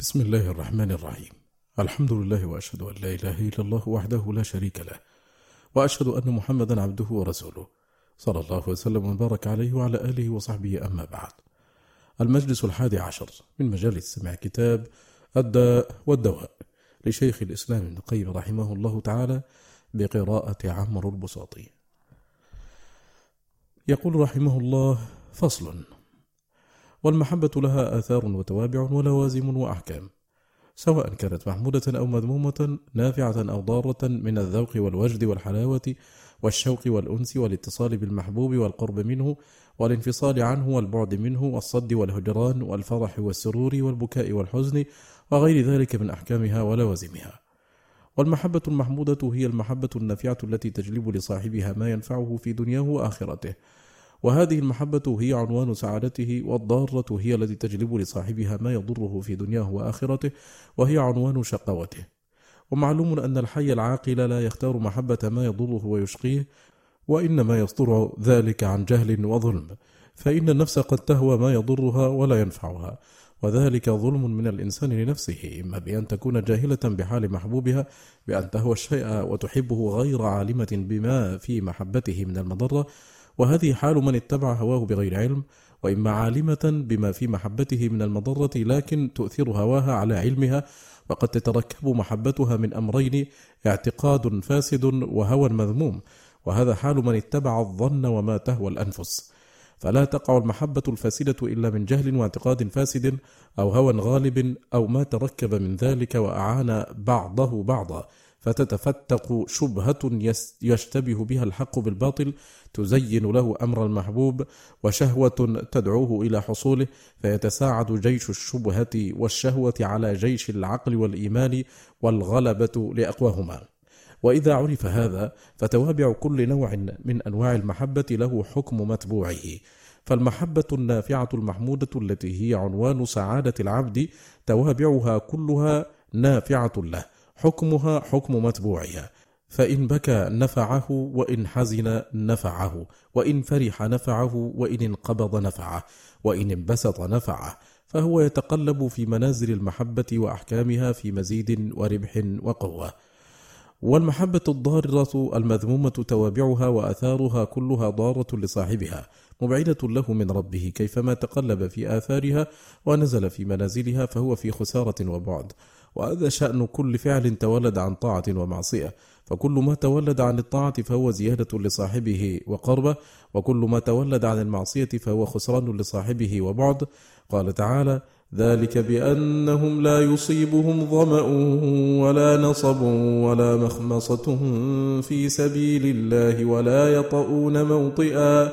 بسم الله الرحمن الرحيم. الحمد لله وأشهد أن لا إله إلا الله وحده لا شريك له وأشهد أن محمدا عبده ورسوله. صلى الله وسلم وبارك عليه وعلى آله وصحبه أما بعد. المجلس الحادي عشر من مجالس سماع كتاب الداء والدواء لشيخ الإسلام ابن القيم رحمه الله تعالى بقراءة عمرو البساطي. يقول رحمه الله فصل والمحبة لها آثار وتوابع ولوازم وأحكام سواء كانت محمودة أو مذمومة نافعة أو ضارة من الذوق والوجد والحلاوة والشوق والأنس والاتصال بالمحبوب والقرب منه والانفصال عنه والبعد منه والصد والهجران والفرح والسرور والبكاء والحزن وغير ذلك من أحكامها ولوازمها. والمحبة المحمودة هي المحبة النافعة التي تجلب لصاحبها ما ينفعه في دنياه وآخرته وهذه المحبة هي عنوان سعادته والضارة هي التي تجلب لصاحبها ما يضره في دنياه وآخرته وهي عنوان شقوته ومعلوم أن الحي العاقل لا يختار محبة ما يضره ويشقيه وإنما يصدر ذلك عن جهل وظلم فإن النفس قد تهوى ما يضرها ولا ينفعها وذلك ظلم من الإنسان لنفسه إما بأن تكون جاهلة بحال محبوبها بأن تهوى الشيء وتحبه غير عالمة بما في محبته من المضرة وهذه حال من اتبع هواه بغير علم وإما عالمة بما في محبته من المضرة لكن تؤثر هواها على علمها وقد تتركب محبتها من أمرين اعتقاد فاسد وهوى مذموم وهذا حال من اتبع الظن وما تهوى الأنفس. فلا تقع المحبة الفاسدة إلا من جهل واعتقاد فاسد أو هوى غالب أو ما تركب من ذلك وأعان بعضه بعضا. فتتفتق شبهة يشتبه بها الحق بالباطل تزين له أمر المحبوب وشهوة تدعوه إلى حصوله فيتساعد جيش الشبهة والشهوة على جيش العقل والإيمان والغلبة لأقواهما. وإذا عرف هذا فتوابع كل نوع من أنواع المحبة له حكم متبوعه. فالمحبة النافعة المحمودة التي هي عنوان سعادة العبد توابعها كلها نافعة له. حكمها حكم متبوعها فإن بكى نفعه وإن حزن نفعه وإن فرح نفعه وإن انقبض نفعه وإن انبسط نفعه. فهو يتقلب في منازل المحبة وأحكامها في مزيد وربح وقوة. والمحبة الضارة المذمومة توابعها وآثارها كلها ضارة لصاحبها مبعدة له من ربه كيفما تقلب في آثارها ونزل في منازلها فهو في خسارة وبعد. وهذا شأن كل فعل تولد عن طاعة ومعصية. فكل ما تولد عن الطاعة فهو زيادة لصاحبه وقربة وكل ما تولد عن المعصية فهو خسران لصاحبه وبعد. قال تعالى ذلك بأنهم لا يصيبهم ظمأ ولا نصب ولا مخمصة في سبيل الله ولا يطؤون موطئا.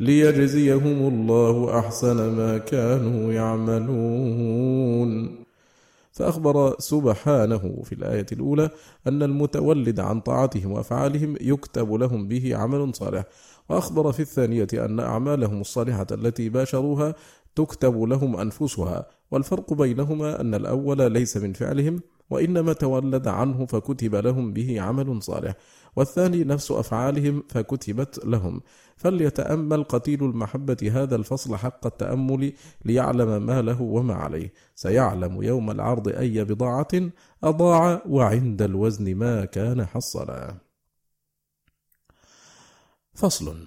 ليجزيهم الله أحسن ما كانوا يعملون. فأخبر سبحانه في الآية الأولى أن المتولد عن طاعتهم وأفعالهم يكتب لهم به عمل صالح. وأخبر في الثانية أن أعمالهم الصالحة التي باشروها تكتب لهم أنفسها. والفرق بينهما أن الأول ليس من فعلهم وإنما تولد عنه فكتب لهم به عمل صالح. والثاني نفس أفعالهم فكتبت لهم. فليتأمل قتيل المحبة هذا الفصل حق التأمل ليعلم ما له وما عليه. سيعلم يوم العرض أي بضاعة أضاع وعند الوزن ما كان حصلا. فصل.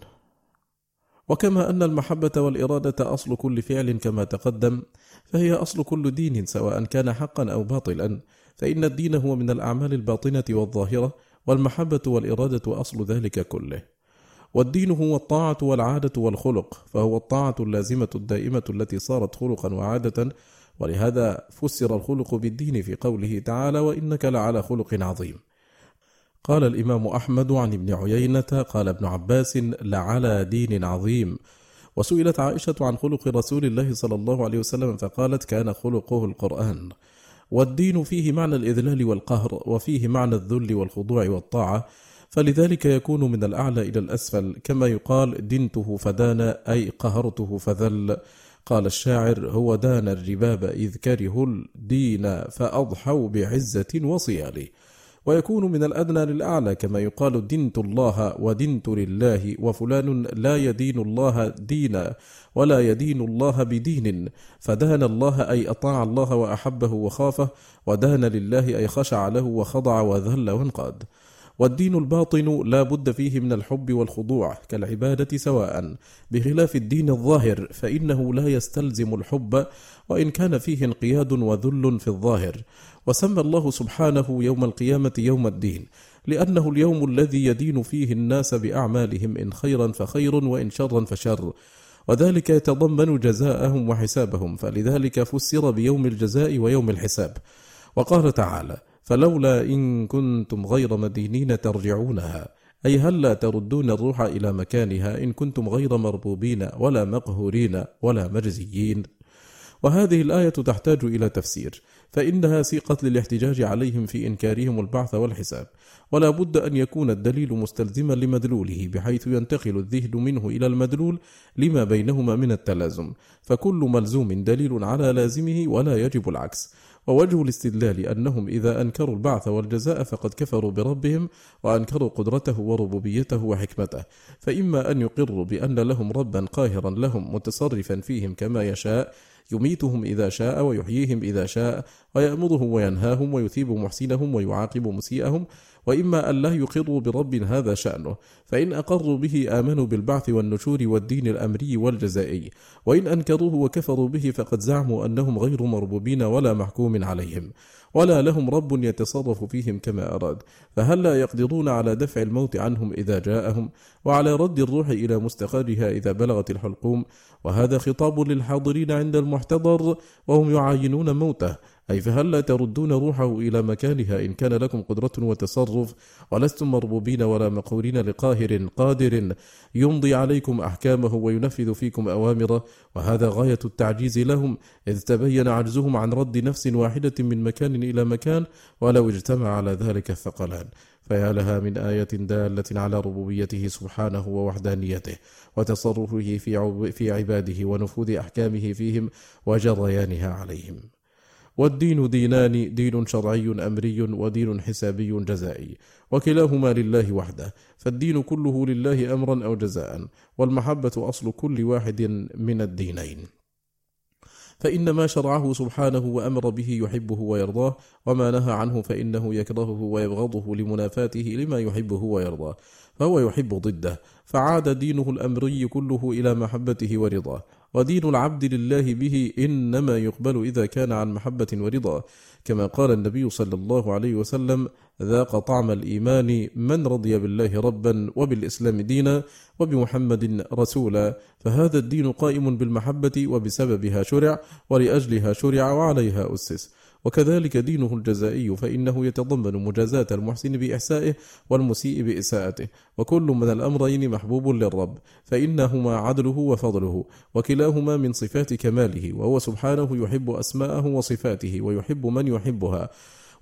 وكما أن المحبة والإرادة أصل كل فعل كما تقدم فهي أصل كل دين سواء كان حقا أو باطلا. فإن الدين هو من الأعمال الباطنة والظاهرة والمحبة والإرادة أصل ذلك كله. والدين هو الطاعة والعادة والخلق فهو الطاعة اللازمة الدائمة التي صارت خلقا وعادة ولهذا فسر الخلق بالدين في قوله تعالى وإنك لعلى خلق عظيم قال الإمام أحمد عن ابن عيينة قال ابن عباس لعلى دين عظيم وسئلت عائشة عن خلق رسول الله صلى الله عليه وسلم فقالت كان خلقه القرآن والدين فيه معنى الإذلال والقهر وفيه معنى الذل والخضوع والطاعة فلذلك يكون من الأعلى إلى الأسفل كما يقال دنته فدان أي قهرته فذل. قال الشاعر هو دان الرباب إذ كره الدين فأضحوا بعزة وصيال ويكون من الأدنى للأعلى كما يقال دنت الله ودنت لله وفلان لا يدين الله دينا ولا يدين الله بدين فدان الله أي أطاع الله وأحبه وخافه ودان لله أي خشع له وخضع وذل وانقاد. والدين الباطن لا بد فيه من الحب والخضوع كالعبادة سواء. بخلاف الدين الظاهر فإنه لا يستلزم الحب وإن كان فيه انقياد وذل في الظاهر. وسمى الله سبحانه يوم القيامة يوم الدين لأنه اليوم الذي يدين فيه الناس بأعمالهم إن خيرا فخير وإن شرا فشر. وذلك يتضمن جزاءهم وحسابهم فلذلك فسر بيوم الجزاء ويوم الحساب. وقال تعالى فلولا إن كنتم غير مدينين ترجعونها أي هل لا تردون الروح إلى مكانها إن كنتم غير مربوبين ولا مقهورين ولا مرزيين وهذه الآية تحتاج إلى تفسير فإنها سيقت للاحتجاج عليهم في إنكارهم البعث والحساب ولا بد أن يكون الدليل مستلزما لمدلوله بحيث ينتقل الذهن منه إلى المدلول لما بينهما من التلازم فكل ملزوم دليل على لازمه ولا يجب العكس. ووجه الاستدلال أنهم إذا أنكروا البعث والجزاء فقد كفروا بربهم وأنكروا قدرته وربوبيته وحكمته فإما أن يقروا بأن لهم ربا قاهرا لهم متصرفا فيهم كما يشاء يميتهم إذا شاء ويحييهم إذا شاء ويأمرهم وينهاهم ويثيب محسنهم ويعاقب مسيئهم وإما أن لا يقروا برب هذا شأنه فإن أقروا به آمنوا بالبعث والنشور والدين الأمري والجزائي وإن أنكروه وكفروا به فقد زعموا أنهم غير مربوبين ولا محكوم عليهم ولا لهم رب يتصرف فيهم كما أراد فهل لا يقدرون على دفع الموت عنهم إذا جاءهم وعلى رد الروح إلى مستقرها إذا بلغت الحلقوم وهذا خطاب للحاضرين عند المحتضر وهم يعاينون موته أي فهل لا تردون روحه إلى مكانها إن كان لكم قدرة وتصرف ولستم مربوبين ولا مقهورين لقاهر قادر يمضي عليكم أحكامه وينفذ فيكم أوامره؟ وهذا غاية التعجيز لهم إذ تبين عجزهم عن رد نفس واحدة من مكان إلى مكان ولو اجتمع على ذلك الثقلان. فيا لها من آية دالة على ربوبيته سبحانه ووحدانيته وتصرفه في عباده ونفوذ أحكامه فيهم وجريانها عليهم. والدين دينان دين شرعي أمري ودين حسابي جزائي. وكلاهما لله وحده. فالدين كله لله امرا أو جزاء والمحبة أصل كل واحد من الدينين. فإن ما شرعه سبحانه وأمر به يحبه ويرضاه وما نهى عنه فإنه يكرهه ويبغضه لمنافاته لما يحبه ويرضاه. فهو يحب ضده. فعاد دينه الأمري كله إلى محبته ورضاه. ودين العبد لله به إنما يقبل إذا كان عن محبة ورضا. كما قال النبي صلى الله عليه وسلم ذاق طعم الإيمان من رضي بالله ربا وبالإسلام دينا وبمحمد رسولا فهذا الدين قائم بالمحبة وبسببها شرع ولأجلها شرع وعليها أسس. وكذلك دينه الجزائي فإنه يتضمن مجازاة المحسن بإحسائه والمسيء بإساءته. وكل من الأمرين محبوب للرب فإنهما عدله وفضله وكلاهما من صفات كماله وهو سبحانه يحب أسماءه وصفاته ويحب من يحبها.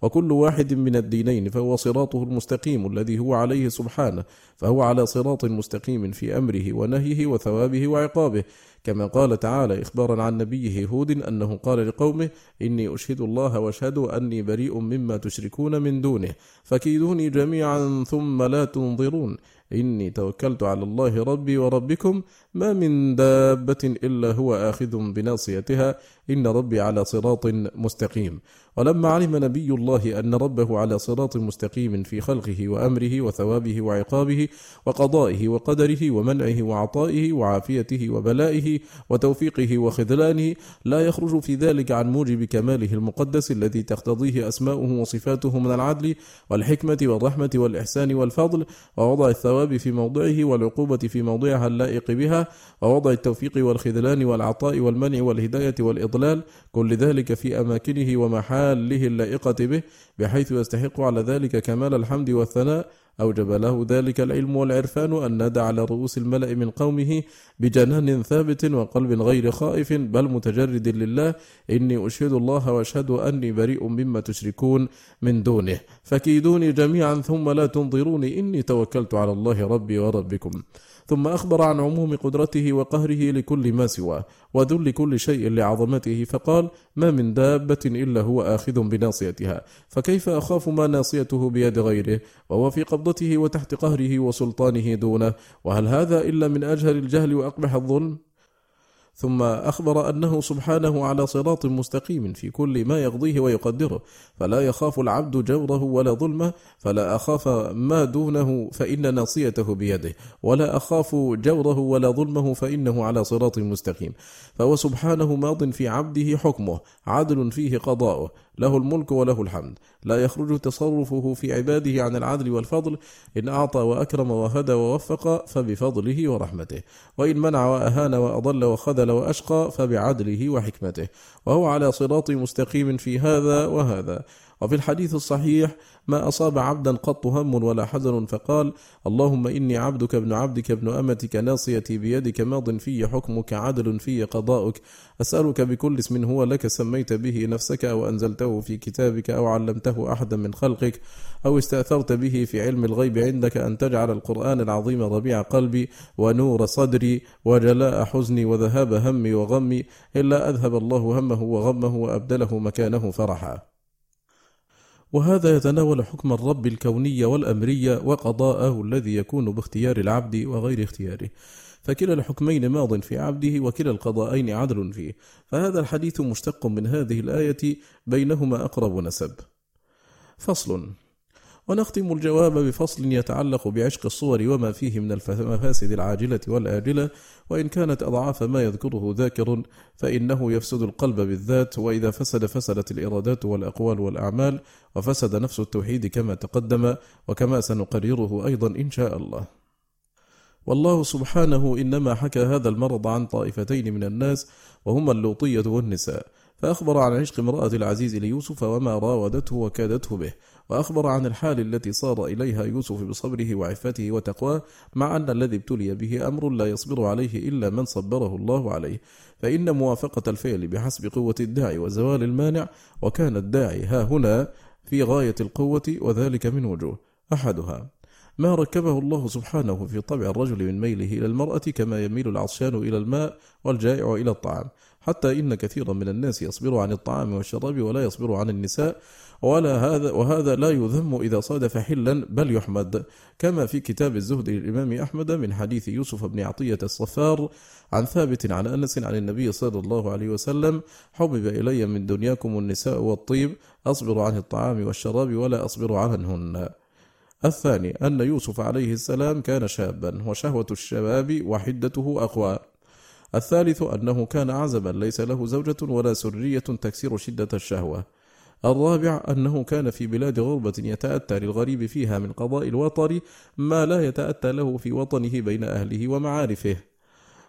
وكل واحد من الدينين فهو صراطه المستقيم الذي هو عليه سبحانه فهو على صراط مستقيم في أمره ونهيه وثوابه وعقابه. كما قال تعالى إخبارا عن نبيه هود أنه قال لقومه إني أشهد الله واشهدوا أني بريء مما تشركون من دونه فكيدوني جميعا ثم لا تنظرون. إني توكلت على الله ربي وربكم ما من دابة إلا هو آخذ بناصيتها. إن ربي على صراط مستقيم. ولما علم نبي الله أن ربه على صراط مستقيم في خلقه وأمره وثوابه وعقابه وقضائه وقدره ومنعه وعطائه وعافيته وبلائه وتوفيقه وخذلانه لا يخرج في ذلك عن موجب كماله المقدس الذي تقتضيه أسماؤه وصفاته من العدل والحكمة والرحمة والإحسان والفضل ووضع الثواب في موضعه والعقوبة في موضعها اللائق بها ووضع التوفيق والخذلان والعطاء والمنع والهداية والإضلال كل ذلك في أماكنه ومحاله اللائقة به بحيث يستحق على ذلك كمال الحمد والثناء. أوجب له ذلك العلم والعرفان أن نادى على رؤوس الملأ من قومه بجنان ثابت وقلب غير خائف بل متجرد لله. إني أشهد الله وأشهد أني بريء مما تشركون من دونه. فكيدوني جميعا ثم لا تنظروني إني توكلت على الله ربي وربكم. ثم أخبر عن عموم قدرته وقهره لكل ما سواه وذل كل شيء لعظمته فقال ما من دابة إلا هو آخذ بناصيتها فكيف أخاف ما ناصيته بيد غيره؟ وهو في قبضته وتحت قهره وسلطانه دونه وهل هذا إلا من أجهل الجهل وأقبح الظلم؟ ثم أخبر أنه سبحانه على صراط مستقيم في كل ما يقضيه ويقدره فلا يخاف العبد جوره ولا ظلمه فلا أخاف ما دونه فإن ناصيته بيده ولا أخاف جوره ولا ظلمه فإنه على صراط مستقيم. فهو سبحانه ماض في عبده حكمه عدل فيه قضاؤه له الملك وله الحمد. لا يخرج تصرفه في عباده عن العدل والفضل إن أعطى وأكرم وهدى ووفق فبفضله ورحمته. وإن منع وأهان وأضل وخذل وأشقى فبعدله وحكمته. وهو على صراط مستقيم في هذا وهذا. وفي الحديث الصحيح ما أصاب عبدا قط هم ولا حزن فقال اللهم إني عبدك ابن عبدك ابن أمتك ناصيتي بيدك ماض في حكمك عدل في قضاؤك أسألك بكل اسم هو لك سميت به نفسك أو أنزلته في كتابك أو علمته أحدا من خلقك أو استأثرت به في علم الغيب عندك أن تجعل القرآن العظيم ربيع قلبي ونور صدري وجلاء حزني وذهاب همي وغمي إلا أذهب الله همه وغمه وأبدله مكانه فرحا وهذا يتناول حكم الرب الكوني والأمري وقضاءه الذي يكون باختيار العبد وغير اختياره. فكلا الحكمين ماض في عبده وكلا القضاءين عدل فيه. فهذا الحديث مشتق من هذه الآية بينهما أقرب نسب. فصل. ونختم الجواب بفصل يتعلق بعشق الصور وما فيه من المفاسد العاجلة والآجلة. وإن كانت أضعاف ما يذكره ذاكر فإنه يفسد القلب بالذات. وإذا فسد فسدت الإرادات والأقوال والأعمال وفسد نفس التوحيد كما تقدم وكما سنقرره أيضا إن شاء الله. والله سبحانه إنما حكى هذا المرض عن طائفتين من الناس وهما اللوطية والنساء. فأخبر عن عشق امرأة العزيز ليوسف وما راودته وكادته به. وأخبر عن الحال التي صار إليها يوسف بصبره وعفته وتقواه مع أن الذي ابتلي به أمر لا يصبر عليه إلا من صبره الله عليه. فإن موافقة الفعل بحسب قوة الداعي وزوال المانع وكان الداعي ها هنا في غاية القوة وذلك من وجوه. أحدها ما ركبه الله سبحانه في طبع الرجل من ميله إلى المرأة كما يميل العطشان إلى الماء والجائع إلى الطعام. حتى إن كثيرا من الناس يصبر عن الطعام والشراب ولا يصبر عن النساء ولا هذا وهذا لا يذم إذا صادف حلا بل يحمد. كما في كتاب الزهد للإمام أحمد من حديث يوسف بن عطية الصفار عن ثابت عن أنس عن النبي صلى الله عليه وسلم حبب إلي من دنياكم النساء والطيب أصبر عن الطعام والشراب ولا أصبر عنهن. الثاني أن يوسف عليه السلام كان شابا وشهوة الشباب وحدته أقوى. الثالث أنه كان عزبا ليس له زوجة ولا سرية تكسر شدة الشهوة. الرابع أنه كان في بلاد غربة يتأتى للغريب فيها من قضاء الوطر ما لا يتأتى له في وطنه بين أهله ومعارفه.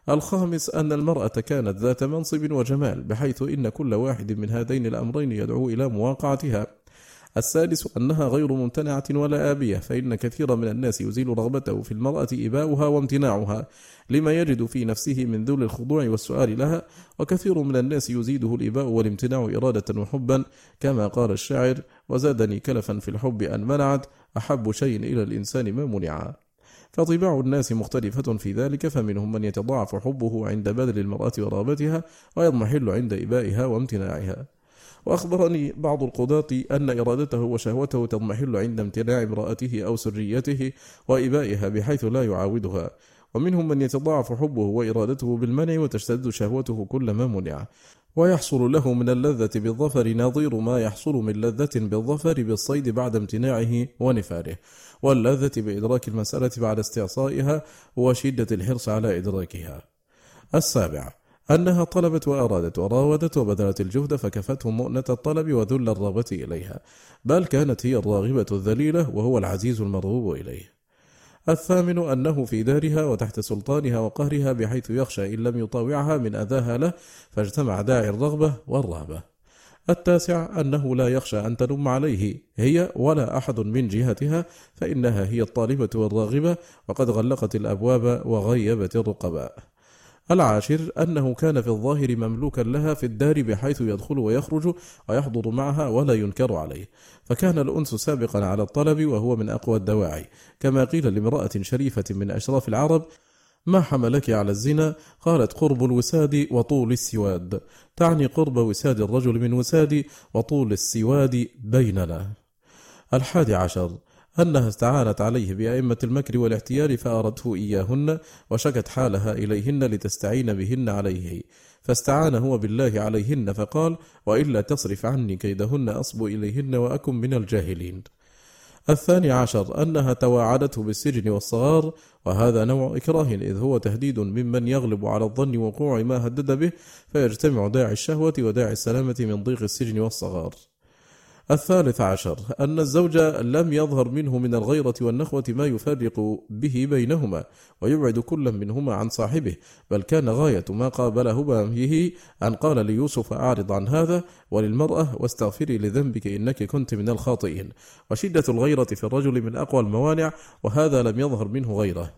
الخامس أن المرأة كانت ذات منصب وجمال بحيث إن كل واحد من هذين الأمرين يدعو إلى مواقعتها. السادس أنها غير ممتنعة ولا آبية فإن كثيرا من الناس يزيل رغبته في المرأة إباؤها وامتناعها لما يجد في نفسه من ذل الخضوع والسؤال لها وكثير من الناس يزيده الإباء والامتناع إرادة وحبا كما قال الشاعر وزادني كلفا في الحب أن منعت أحب شيء إلى الإنسان ما منع. فطباع الناس مختلفة في ذلك فمنهم من يتضاعف حبه عند بذل المرأة ورغبتها ويضمحل عند إبائها وامتناعها. وأخبرني بعض القضاة أن إرادته وشهوته تضمحل عند امتناع امرأته أو سريته وإبائها بحيث لا يعاودها. ومنهم من يتضاعف حبه وإرادته بالمنع وتشتد شهوته كلما منع. ويحصل له من اللذة بالظفر نظير ما يحصل من لذة بالظفر بالصيد بعد امتناعه ونفاره. واللذة بإدراك المسألة بعد استعصائها وشدة الحرص على إدراكها. السابع أنها طلبت وأرادت وراودت وبذلت الجهد فكفته مؤنة الطلب وذل الرغبة إليها بل كانت هي الراغبة الذليلة وهو العزيز المرغوب إليه. الثامن أنه في دارها وتحت سلطانها وقهرها بحيث يخشى إن لم يطاوعها من أذاها له فاجتمع داعي الرغبة والرهبة. التاسع أنه لا يخشى أن تلم عليه هي ولا أحد من جهتها فإنها هي الطالبة والراغبة وقد غلقت الأبواب وغيبت الرقباء. العاشر أنه كان في الظاهر مملوكا لها في الدار بحيث يدخل ويخرج ويحضر معها ولا ينكر عليه. فكان الأنس سابقا على الطلب وهو من أقوى الدواعي. كما قيل لامرأة شريفة من أشراف العرب ما حملك على الزنا؟ قالت قرب الوساد وطول السواد. تعني قرب وساد الرجل من وسادي وطول السواد بيننا. الحادي عشر أنها استعانت عليه بأئمة المكر والاحتيال فأردته إياهن وشكت حالها إليهن لتستعين بهن عليه. فاستعان هو بالله عليهن فقال وإلا تصرف عني كيدهن أصب إليهن وأكن من الجاهلين. الثاني عشر أنها تواعدته بالسجن والصغار وهذا نوع إكراه إذ هو تهديد ممن يغلب على الظن وقوع ما هدد به فيجتمع داعي الشهوة وداعي السلامة من ضيق السجن والصغار. الثالث عشر أن الزوج لم يظهر منه من الغيرة والنخوة ما يفرق به بينهما ويبعد كل منهما عن صاحبه بل كان غاية ما قابله به أن قال ليوسف أعرض عن هذا وللمرأة واستغفري لذنبك إنك كنت من الخاطئين. وشدة الغيرة في الرجل من أقوى الموانع وهذا لم يظهر منه غيره.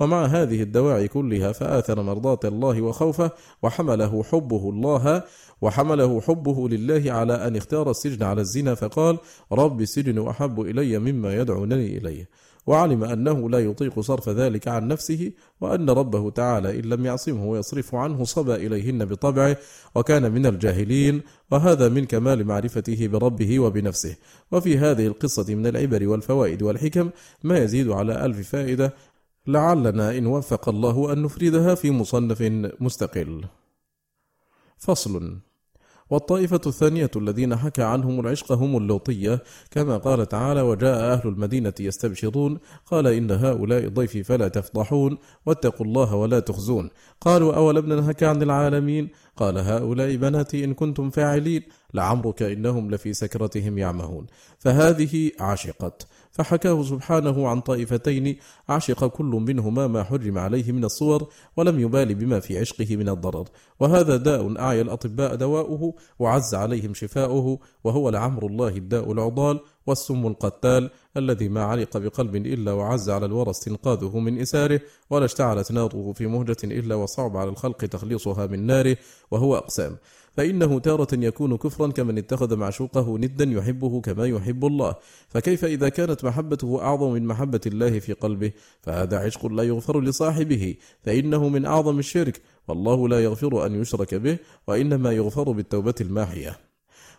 ومع هذه الدواعي كلها فآثر مرضاة الله وخوفه وحمله حبه الله وحمله حبه لله على أن اختار السجن على الزنا فقال رب السجن أحب إلي مما يدعونني إليه. وعلم أنه لا يطيق صرف ذلك عن نفسه وأن ربه تعالى إن لم يعصمه ويصرف عنه صبى إليهن بطبعه وكان من الجاهلين. وهذا من كمال معرفته بربه وبنفسه. وفي هذه القصة من العبر والفوائد والحكم ما يزيد على ألف فائدة لعلنا إن وفق الله أن نفردها في مصنف مستقل. فصل. والطائفة الثانية الذين حكى عنهم العشق هم اللوطية كما قال تعالى وجاء أهل المدينة يستبشرون قال إن هؤلاء ضيفي فلا تفضحون واتقوا الله ولا تخزون قالوا أولم ننهك عن العالمين؟ قال هؤلاء بناتي إن كنتم فاعلين لعمرك إنهم لفي سكرتهم يعمهون فهذه عاشقت فحكاه سبحانه عن طائفتين عشق كل منهما ما حرم عليه من الصور ولم يبال بما في عشقه من الضرر. وهذا داء أعيا الأطباء دواؤه وعز عليهم شفاؤه وهو لعمر الله الداء العضال والسم القتال الذي ما علق بقلب إلا وعز على الورى استنقاذه من إساره ولا اشتعلت ناره في مهجة إلا وصعب على الخلق تخليصها من ناره وهو أقسام. فإنه تارة يكون كفرا كمن اتخذ معشوقه ندا يحبه كما يحب الله. فكيف إذا كانت محبته أعظم من محبة الله في قلبه؟ فهذا عشق لا يغفر لصاحبه. فإنه من أعظم الشرك. والله لا يغفر أن يشرك به وإنما يغفر بالتوبة الماحية.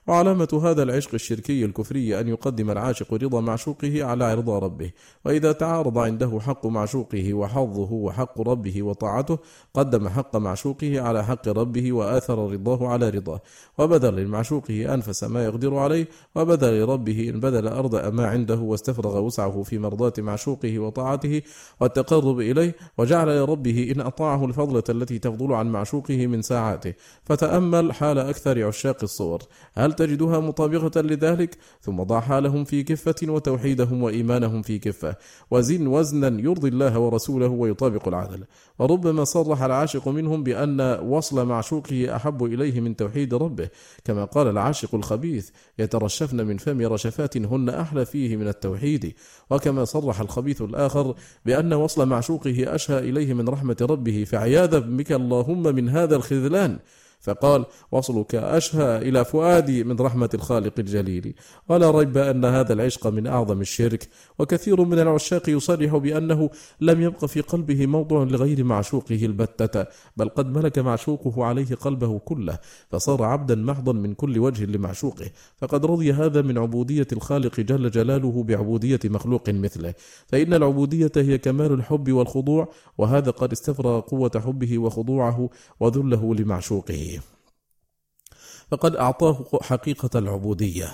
وعلامة هذا العشق الشركي الكفري أن يقدم العاشق رضا معشوقه على رضا ربه. وإذا تعارض عنده حق معشوقه وحظه وحق ربه وطاعته قدم حق معشوقه على حق ربه وآثر رضاه على رضاه. وبذل لمعشوقه أنفس ما يقدر عليه وبذل لربه إن بذل أرض ما عنده واستفرغ وسعه في مرضاة معشوقه وطاعته والتقرب إليه وجعل لربه إن أطاعه الفضلة التي تفضل عن معشوقه من ساعاته. فتأمل حال أكثر عشاق الصور. هل تجدها مطابقة لذلك؟ ثم ضع حالهم في كفة وتوحيدهم وإيمانهم في كفة. وزن وزنا يرضي الله ورسوله ويطابق العدل. وربما صرح العاشق منهم بأن وصل معشوقه أحب إليه من توحيد ربه. كما قال العاشق الخبيث يترشفن من فم رشفات هن أحلى فيه من التوحيد وكما صرح الخبيث الآخر بأن وصل معشوقه أشهى إليه من رحمة ربه فعياذا بك اللهم من هذا الخذلان فقال وصلك أشهى إلى فؤادي من رحمة الخالق الجليل. ولا ريب أن هذا العشق من أعظم الشرك وكثير من العشاق يصرح بأنه لم يبق في قلبه موضع لغير معشوقه البتة بل قد ملك معشوقه عليه قلبه كله فصار عبدا محضا من كل وجه لمعشوقه. فقد رضي هذا من عبودية الخالق جل جلاله بعبودية مخلوق مثله. فإن العبودية هي كمال الحب والخضوع وهذا قد استفرغ قوة حبه وخضوعه وذله لمعشوقه. فقد أعطاه حقيقة العبودية.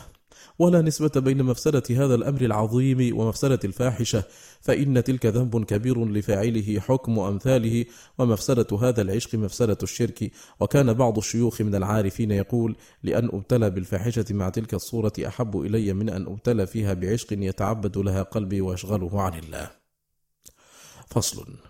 ولا نسبة بين مفسدة هذا الأمر العظيم ومفسدة الفاحشة فإن تلك ذنب كبير لفاعله حكم أمثاله ومفسدة هذا العشق مفسدة الشرك. وكان بعض الشيوخ من العارفين يقول لأن أبتلى بالفاحشة مع تلك الصورة أحب إلي من أن أبتلى فيها بعشق يتعبد لها قلبي ويشغله عن الله. فصل.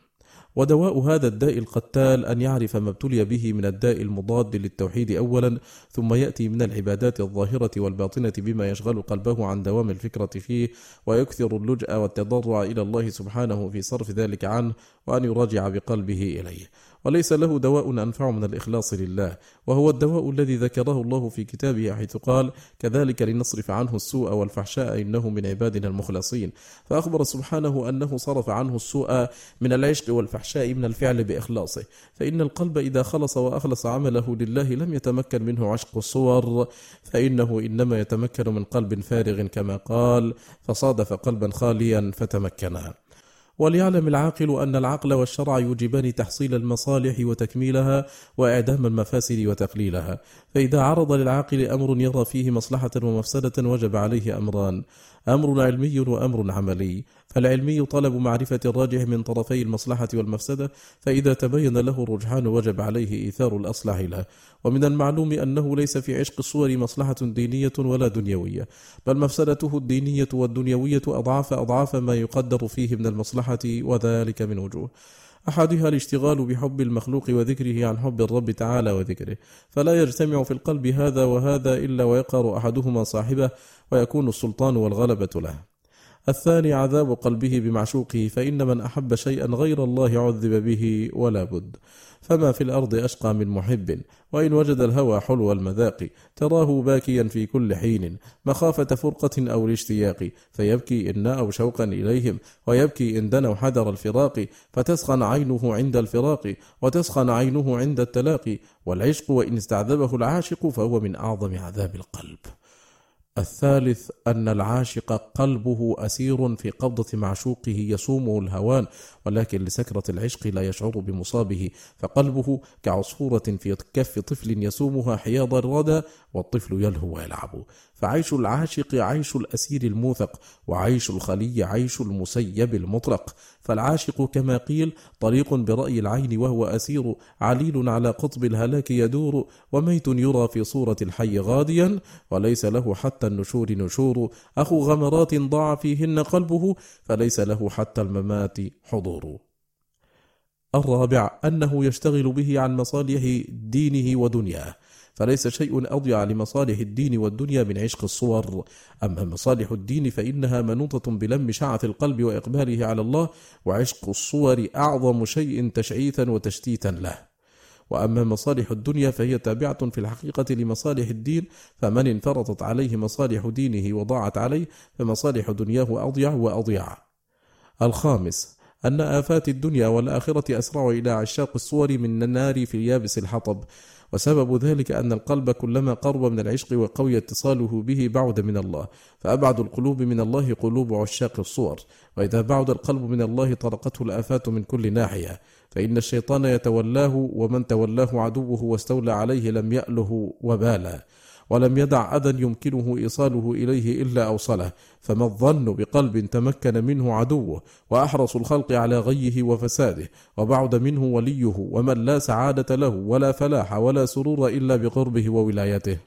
ودواء هذا الداء القتال أن يعرف ما ابتلي به من الداء المضاد للتوحيد أولا ثم يأتي من العبادات الظاهرة والباطنة بما يشغل قلبه عن دوام الفكرة فيه ويكثر اللجأ والتضرع إلى الله سبحانه في صرف ذلك عنه وأن يراجع بقلبه إليه. وليس له دواء أنفع من الإخلاص لله وهو الدواء الذي ذكره الله في كتابه حيث قال كذلك لنصرف عنه السوء والفحشاء إنه من عبادنا المخلصين. فأخبر سبحانه أنه صرف عنه السوء من العشق والفحشاء من الفعل بإخلاصه فإن القلب إذا خلص وأخلص عمله لله لم يتمكن منه عشق الصور فإنه إنما يتمكن من قلب فارغ كما قال فصادف قلبا خاليا فتمكنا. وليعلم العاقل أن العقل والشرع يوجبان تحصيل المصالح وتكميلها وإعدام المفاسد وتقليلها. فإذا عرض للعاقل أمر يرى فيه مصلحة ومفسدة وجب عليه أمران أمر علمي وأمر عملي. فالعلمي طلب معرفة الراجح من طرفي المصلحة والمفسدة فإذا تبين له الرجحان وجب عليه إيثار الأصلح له. ومن المعلوم أنه ليس في عشق الصور مصلحة دينية ولا دنيوية بل مفسدته الدينية والدنيوية أضعاف أضعاف ما يقدر فيه من المصلحة وذلك من وجوه. أحدها الاشتغال بحب المخلوق وذكره عن حب الرب تعالى وذكره. فلا يجتمع في القلب هذا وهذا إلا ويقهر أحدهما صاحبه ويكون السلطان والغلبة له. الثاني عذاب قلبه بمعشوقه فإن من أحب شيئا غير الله عذب به ولا بد. فما في الأرض أشقى من محب وإن وجد الهوى حلو المذاق. تراه باكيا في كل حين مخافة فرقة أو الاشتياق. فيبكي إن ناءوا شوقا إليهم ويبكي إن دنوا حذر الفراق. فتسخن عينه عند الفراق وتسخن عينه عند التلاقي والعشق وإن استعذبه العاشق فهو من أعظم عذاب القلب. الثالث أن العاشق قلبه أسير في قبضة معشوقه يصومه الهوان ولكن لسكرة العشق لا يشعر بمصابه فقلبه كعصفورة في كف طفل يسومها حياض الردى والطفل يلهو ويلعب. فعيش العاشق عيش الأسير الموثق وعيش الخلي عيش المسيب المطلق. فالعاشق كما قيل طريق برأي العين وهو أسير عليل على قطب الهلاك يدور وميت يرى في صورة الحي غاديا. وليس له حتى النشور نشور. أخو غمرات ضاع فيهن قلبه فليس له حتى الممات حضور. الرابع أنه يشتغل به عن مصالح دينه ودنياه. فليس شيء أضيع لمصالح الدين والدنيا من عشق الصور. أما مصالح الدين فإنها منوطة بلم شعث القلب وإقباله على الله وعشق الصور أعظم شيء تشعيثا وتشتيتا له. وأما مصالح الدنيا فهي تابعة في الحقيقة لمصالح الدين فمن انفرطت عليه مصالح دينه وضاعت عليه فمصالح دنياه أضيع وأضيع. الخامس أن آفات الدنيا والآخرة أسرع إلى عشاق الصور من النار في يابس الحطب. وسبب ذلك أن القلب كلما قرب من العشق وقوي اتصاله به بعد من الله. فأبعد القلوب من الله قلوب عشاق الصور. وإذا بعد القلب من الله طرقته الآفات من كل ناحية. فإن الشيطان يتولاه ومن تولاه عدوه واستولى عليه لم يأله وبالا. ولم يدع أذى يمكنه إيصاله إليه إلا أوصله. فما الظن بقلب تمكن منه عدوه وأحرص الخلق على غيه وفساده. وبعد منه وليه ومن لا سعادة له ولا فلاح ولا سرور إلا بقربه وولايته.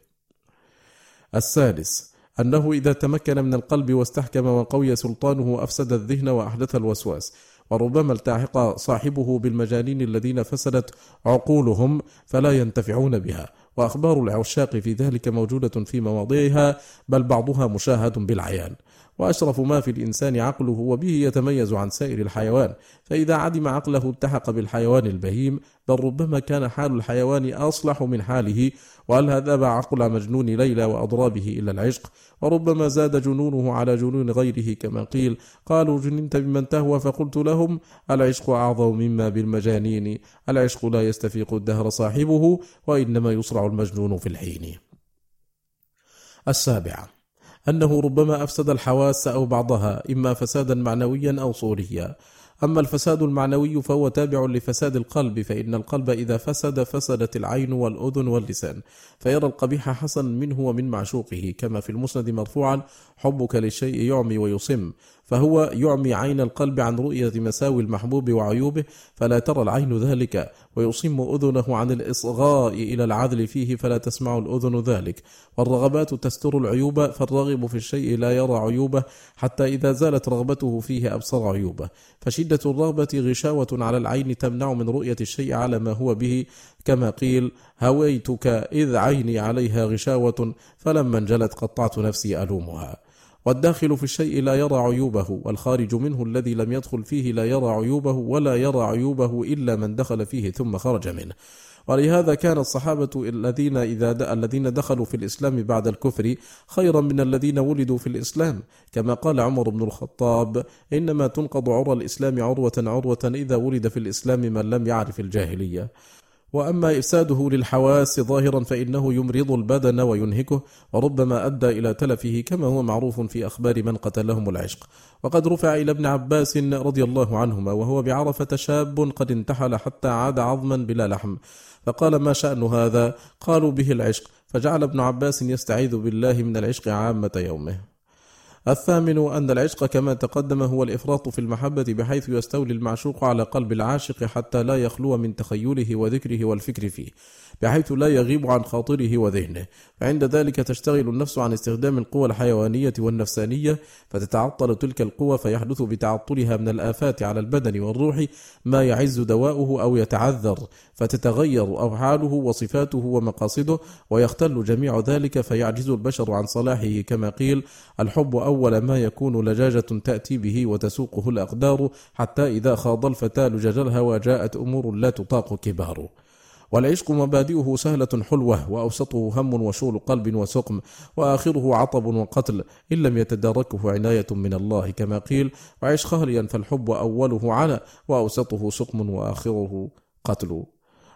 السادس أنه إذا تمكن من القلب واستحكم وقوي سلطانه أفسد الذهن وأحدث الوسواس. وربما التحق صاحبه بالمجانين الذين فسدت عقولهم فلا ينتفعون بها. وأخبار العشاق في ذلك موجودة في مواضعها بل بعضها مشاهد بالعيان. وأشرف ما في الإنسان عقله وبه يتميز عن سائر الحيوان. فإذا عدم عقله التحق بالحيوان البهيم بل ربما كان حال الحيوان أصلح من حاله. وهل هذا عقل مجنون ليلى وأضرابه إلى العشق؟ وربما زاد جنونه على جنون غيره كما قيل. قالوا جننت بمن تهوى فقلت لهم العشق أعظم مما بالمجانين. العشق لا يستفيق الدهر صاحبه وإنما يصرع المجنون في الحين. السابعة أنه ربما أفسد الحواس أو بعضها إما فسادا معنويا أو صوريا. أما الفساد المعنوي فهو تابع لفساد القلب فإن القلب إذا فسد فسدت العين والأذن واللسان. فيرى القبيح حسنا منه ومن معشوقه كما في المسند مرفوعا حبك للشيء يعمي ويصم. فهو يعمي عين القلب عن رؤية مساوي المحبوب وعيوبه فلا ترى العين ذلك ويصم أذنه عن الإصغاء إلى العدل فيه فلا تسمع الأذن ذلك. والرغبات تستر العيوب فالراغب في الشيء لا يرى عيوبه حتى إذا زالت رغبته فيه أبصر عيوبه. فشدة الرغبة غشاوة على العين تمنع من رؤية الشيء على ما هو به. كما قيل هويتك إذ عيني عليها غشاوة فلما انجلت قطعت نفسي ألومها. والداخل في الشيء لا يرى عيوبه والخارج منه الذي لم يدخل فيه لا يرى عيوبه ولا يرى عيوبه إلا من دخل فيه ثم خرج منه. ولهذا كان الصحابة الذين إذا الذين دخلوا في الإسلام بعد الكفر خيرا من الذين ولدوا في الإسلام. كما قال عمر بن الخطاب إنما تنقض عرى الإسلام عروة عروة إذا ولد في الإسلام من لم يعرف الجاهلية. وأما إفساده للحواس ظاهرا فإنه يمرض البدن وينهكه وربما أدى إلى تلفه كما هو معروف في أخبار من قتلهم العشق. وقد رفع إلى ابن عباس رضي الله عنهما وهو بعرفة شاب قد انتحل حتى عاد عظما بلا لحم. فقال ما شأن هذا؟ قالوا به العشق. فجعل ابن عباس يستعيذ بالله من العشق عامة يومه. الثامن أن العشق كما تقدم هو الإفراط في المحبة بحيث يستولي المعشوق على قلب العاشق حتى لا يخلو من تخيله وذكره والفكر فيه. بحيث لا يغيب عن خاطره وذهنه. فعند ذلك تشتغل النفس عن استخدام القوى الحيوانية والنفسانية فتتعطل تلك القوى فيحدث بتعطلها من الآفات على البدن والروح ما يعز دواؤه أو يتعذر فتتغير أفعاله وصفاته ومقاصده ويختل جميع ذلك فيعجز البشر عن صلاحه. كما قيل الحب أول ما يكون لجاجة تأتي به وتسوقه الأقدار حتى إذا خاض الفتى لجج الهوى جاءت أمور لا تطاق كبار. والعشق مبادئه سهلة حلوة وأوسطه هم وشغل قلب وسقم وآخره عطب وقتل إن لم يتداركه عناية من الله كما قيل وعش خاليا فالحب أوله عنا وأوسطه سقم وآخره قتل.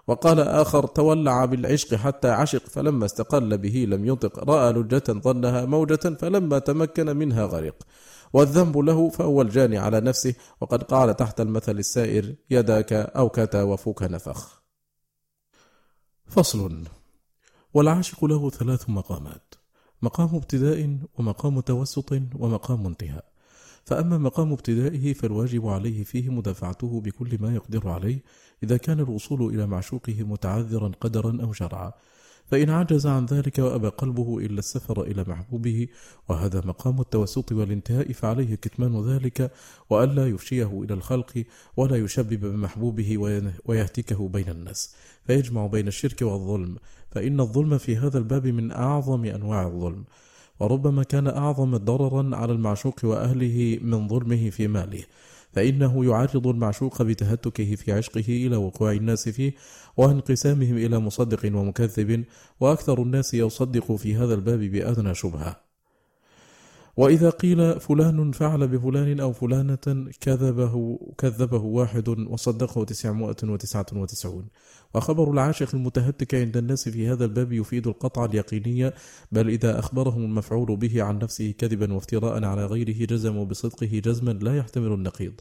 وقال آخر تولع بالعشق حتى عشق فلما استقل به لم ينطق رأى لجة ظنها موجة فلما تمكن منها غرق. والذنب له فهو الجاني على نفسه وقد قال تحت المثل السائر يداك أو كتا وفوك نفخ. فصل. والعاشق له ثلاث مقامات مقام ابتداء ومقام توسط ومقام انتهاء. فأما مقام ابتدائه فالواجب عليه فيه مدافعته بكل ما يقدر عليه إذا كان الوصول إلى معشوقه متعذرا قدرا أو شرعا. فإن عجز عن ذلك وأبى قلبه إلا السفر إلى محبوبه وهذا مقام التوسط والانتهاء فعليه كتمان ذلك وألا يفشيه إلى الخلق ولا يشبب بمحبوبه ويهتكه بين الناس. فيجمع بين الشرك والظلم. فإن الظلم في هذا الباب من أعظم أنواع الظلم. وربما كان أعظم ضررا على المعشوق وأهله من ظلمه في ماله. فإنه يعرض المعشوق بتهتكه في عشقه إلى وقوع الناس فيه وانقسامهم إلى مصدق ومكذب وأكثر الناس يصدق في هذا الباب بأدنى شبهة. وإذا قيل فلان فعل بفلان أو فلانة كذبه كذبه واحد وصدقه تسعمائة وتسعة وتسعون. وخبر العاشق المتهتك عند الناس في هذا الباب يفيد القطع اليقيني بل إذا أخبرهم المفعول به عن نفسه كذبا وافتراء على غيره جزموا بصدقه جزما لا يحتمل النقيض.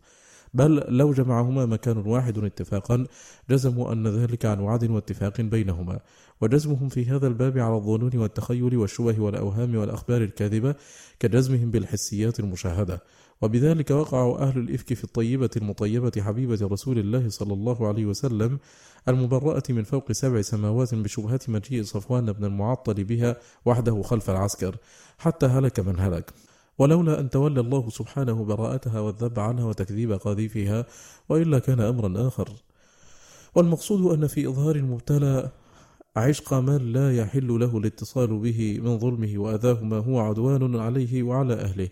بل لو جمعهما مكان واحد اتفاقا جزموا أن ذلك عن وعد واتفاق بينهما. وجزمهم في هذا الباب على الظنون والتخيل والشبه والأوهام والأخبار الكاذبة كجزمهم بالحسيات المشاهدة. وبذلك وقعوا أهل الإفك في الطيبة المطيبة حبيبة رسول الله صلى الله عليه وسلم المبرأة من فوق سبع سماوات بشبهة مجيء صفوان بن المعطل بها وحده خلف العسكر حتى هلك من هلك. ولولا أن تولى الله سبحانه براءتها والذب عنها وتكذيب قاذفها وإلا كان أمرا آخر. والمقصود أن في إظهار المبتلى عشق من لا يحل له الاتصال به من ظلمه وأذاه ما هو عدوان عليه وعلى أهله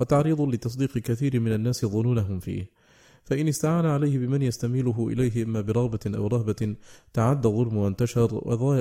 وتعريض لتصديق كثير من الناس ظنونهم فيه. فإن استعان عليه بمن يستميله إليه إما برغبة أو رهبة تعدى الظلم وانتشر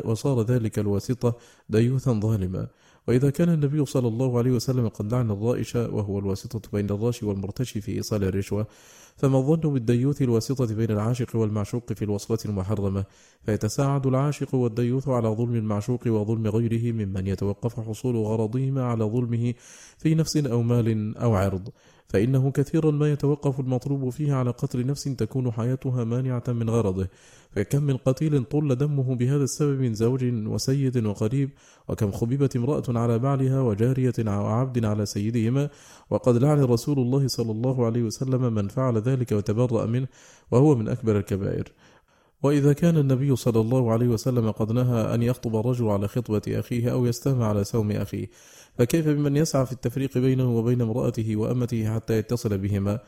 وصار ذلك الواسطة ديوثا ظالما. وإذا كان النبي صلى الله عليه وسلم قد لعن الرائش وهو الواسطة بين الراشي والمرتشي في إيصال الرشوة فما الظن بالديوث الواسطة بين العاشق والمعشوق في الوصلة المحرمة؟ فيتساعد العاشق والديوث على ظلم المعشوق وظلم غيره ممن يتوقف حصول غرضهما على ظلمه في نفس أو مال أو عرض. فإنه كثيرا ما يتوقف المطلوب فيه على قتل نفس تكون حياتها مانعة من غرضه. فكم من قتيل طل دمه بهذا السبب من زوج وسيد وقريب وكم خببت امرأة على بعلها وجارية وعبد على سيدهما. وقد لعن رسول الله صلى الله عليه وسلم من فعل ذلك وتبرأ منه وهو من أكبر الكبائر. وإذا كان النبي صلى الله عليه وسلم قد نهى أن يخطب الرجل على خطبة أخيه أو يستهم على سوم أخيه فكيف بمن يسعى في التفريق بينه وبين امرأته وأمته حتى يتصل بهما؟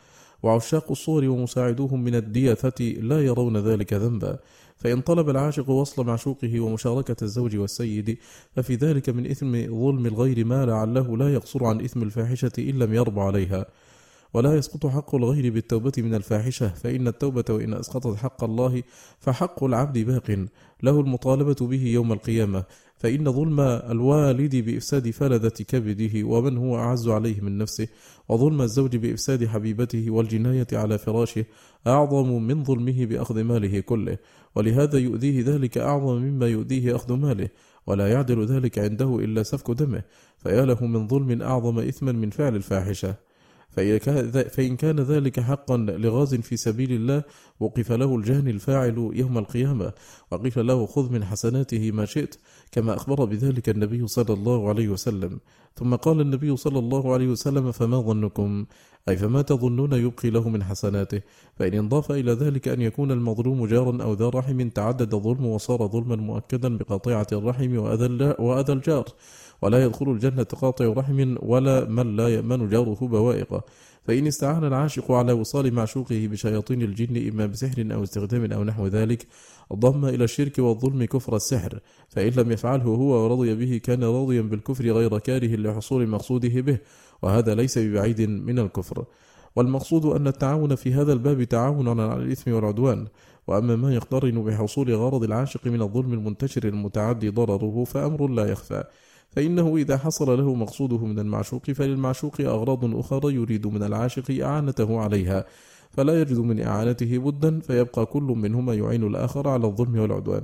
وعشاق الصور ومساعدوهم من الديثة لا يرون ذلك ذنبا. فإن طلب العاشق وصل معشوقه ومشاركة الزوج والسيد ففي ذلك من إثم ظلم الغير ما لعله لا يقصر عن إثم الفاحشة إن لم يرب عليها. ولا يسقط حق الغير بالتوبة من الفاحشة فإن التوبة وإن أسقطت حق الله فحق العبد باق. له المطالبة به يوم القيامة. فإن ظلم الوالد بإفساد فلذة كبده ومن هو أعز عليه من نفسه؟ وظلم الزوج بإفساد حبيبته والجناية على فراشه أعظم من ظلمه بأخذ ماله كله. ولهذا يؤذيه ذلك أعظم مما يؤذيه أخذ ماله ولا يعدل ذلك عنده إلا سفك دمه. فيا له من ظلم أعظم إثما من فعل الفاحشة. فإن كان ذلك حقا لغاز في سبيل الله وقف له الجاني الفاعل يوم القيامة. وقيل له خذ من حسناته ما شئت. كما أخبر بذلك النبي صلى الله عليه وسلم. ثم قال النبي صلى الله عليه وسلم فما ظنكم؟ أي فما تظنون يبقي له من حسناته؟ فإن انضاف إلى ذلك أن يكون المظلوم جارا أو ذا رحم تعدد ظلم وصار ظلما مؤكدا بقطيعة الرحم وأذى الجار. ولا يدخل الجنة قاطع رحم ولا من لا يأمن جاره بوائقه. فإن استعان العاشق على وصال معشوقه بشياطين الجن إما بسحر أو استخدام أو نحو ذلك ضم إلى الشرك والظلم كفر السحر. فإن لم يفعله هو ورضي به كان راضيا بالكفر غير كاره لحصول مقصوده به وهذا ليس ببعيد من الكفر. والمقصود أن التعاون في هذا الباب تعاون على الإثم والعدوان وأما ما يقترن بحصول غرض العاشق من الظلم المنتشر المتعدي ضرره فأمر لا يخفى. فإنه إذا حصل له مقصوده من المعشوق فللمعشوق أغراض أخرى يريد من العاشق إعانته عليها. فلا يجد من إعانته بدا فيبقى كل منهما يعين الآخر على الظلم والعدوان.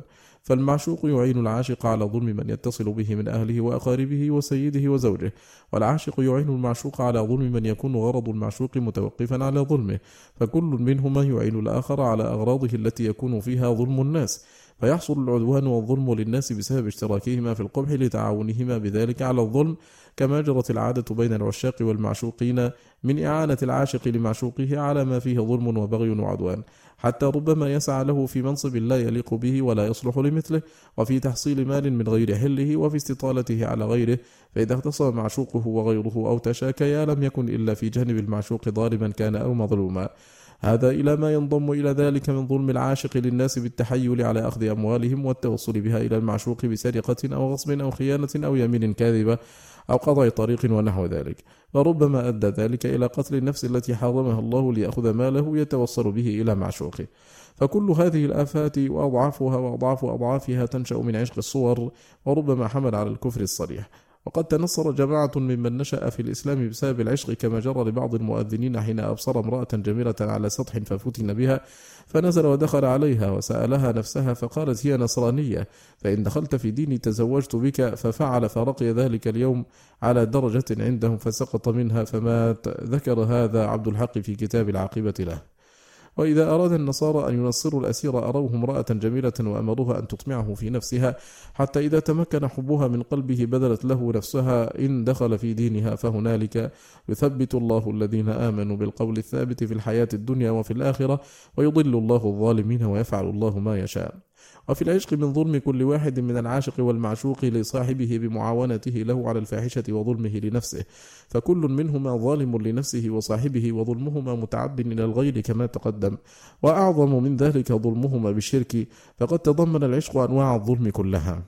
فالمعشوق يعين العاشق على ظلم من يتصل به من أهله وأقاربه وسيده وزوجه والعاشق يعين المعشوق على ظلم من يكون غرض المعشوق متوقفا على ظلمه فكل منهما يعين الآخر على أغراضه التي يكون فيها ظلم الناس فيحصل العدوان والظلم للناس بسبب اشتراكهما في القبح لتعاونهما بذلك على الظلم كما جرت العادة بين العشاق والمعشوقين من إعانة العاشق لمعشوقه على ما فيه ظلم وبغي وعدوان. حتى ربما يسعى له في منصب لا يليق به ولا يصلح لمثله وفي تحصيل مال من غير حله وفي استطالته على غيره فإذا اختصم معشوقه وغيره أو تشاكيا لم يكن إلا في جانب المعشوق ظالما كان أو مظلوما. هذا إلى ما ينضم إلى ذلك من ظلم العاشق للناس بالتحيل على أخذ أموالهم والتوصل بها إلى المعشوق بسرقة أو غصب أو خيانة أو يمين كاذبة. أو قضاء طريق ونحو ذلك. فربما أدى ذلك إلى قتل النفس التي حرمها الله ليأخذ ماله يتوصل به إلى معشوقه. فكل هذه الآفات وأضعافها وأضعاف أضعافها تنشأ من عشق الصور وربما حمل على الكفر الصريح. وقد تنصر جماعة ممن نشأ في الإسلام بسبب العشق كما جرى لبعض المؤذنين حين أبصر امرأة جميلة على سطح ففتن بها فنزل ودخل عليها وسألها نفسها فقالت هي نصرانية فإن دخلت في ديني تزوجت بك ففعل فرقي ذلك اليوم على درجة عندهم فسقط منها فمات ذكر هذا عبد الحق في كتاب العاقبة له. وإذا أراد النصارى أن ينصروا الأسير أروه امرأة جميلة وأمروها أن تطمعه في نفسها حتى إذا تمكن حبها من قلبه بذلت له نفسها إن دخل في دينها فهنالك يثبت الله الذين آمنوا بالقول الثابت في الحياة الدنيا وفي الآخرة ويضل الله الظالمين ويفعل الله ما يشاء. وفي العشق من ظلم كل واحد من العاشق والمعشوق لصاحبه بمعاونته له على الفاحشة وظلمه لنفسه. فكل منهما ظالم لنفسه وصاحبه وظلمهما متعد إلى الغير كما تقدم. وأعظم من ذلك ظلمهما بالشرك فقد تضمن العشق أنواع الظلم كلها.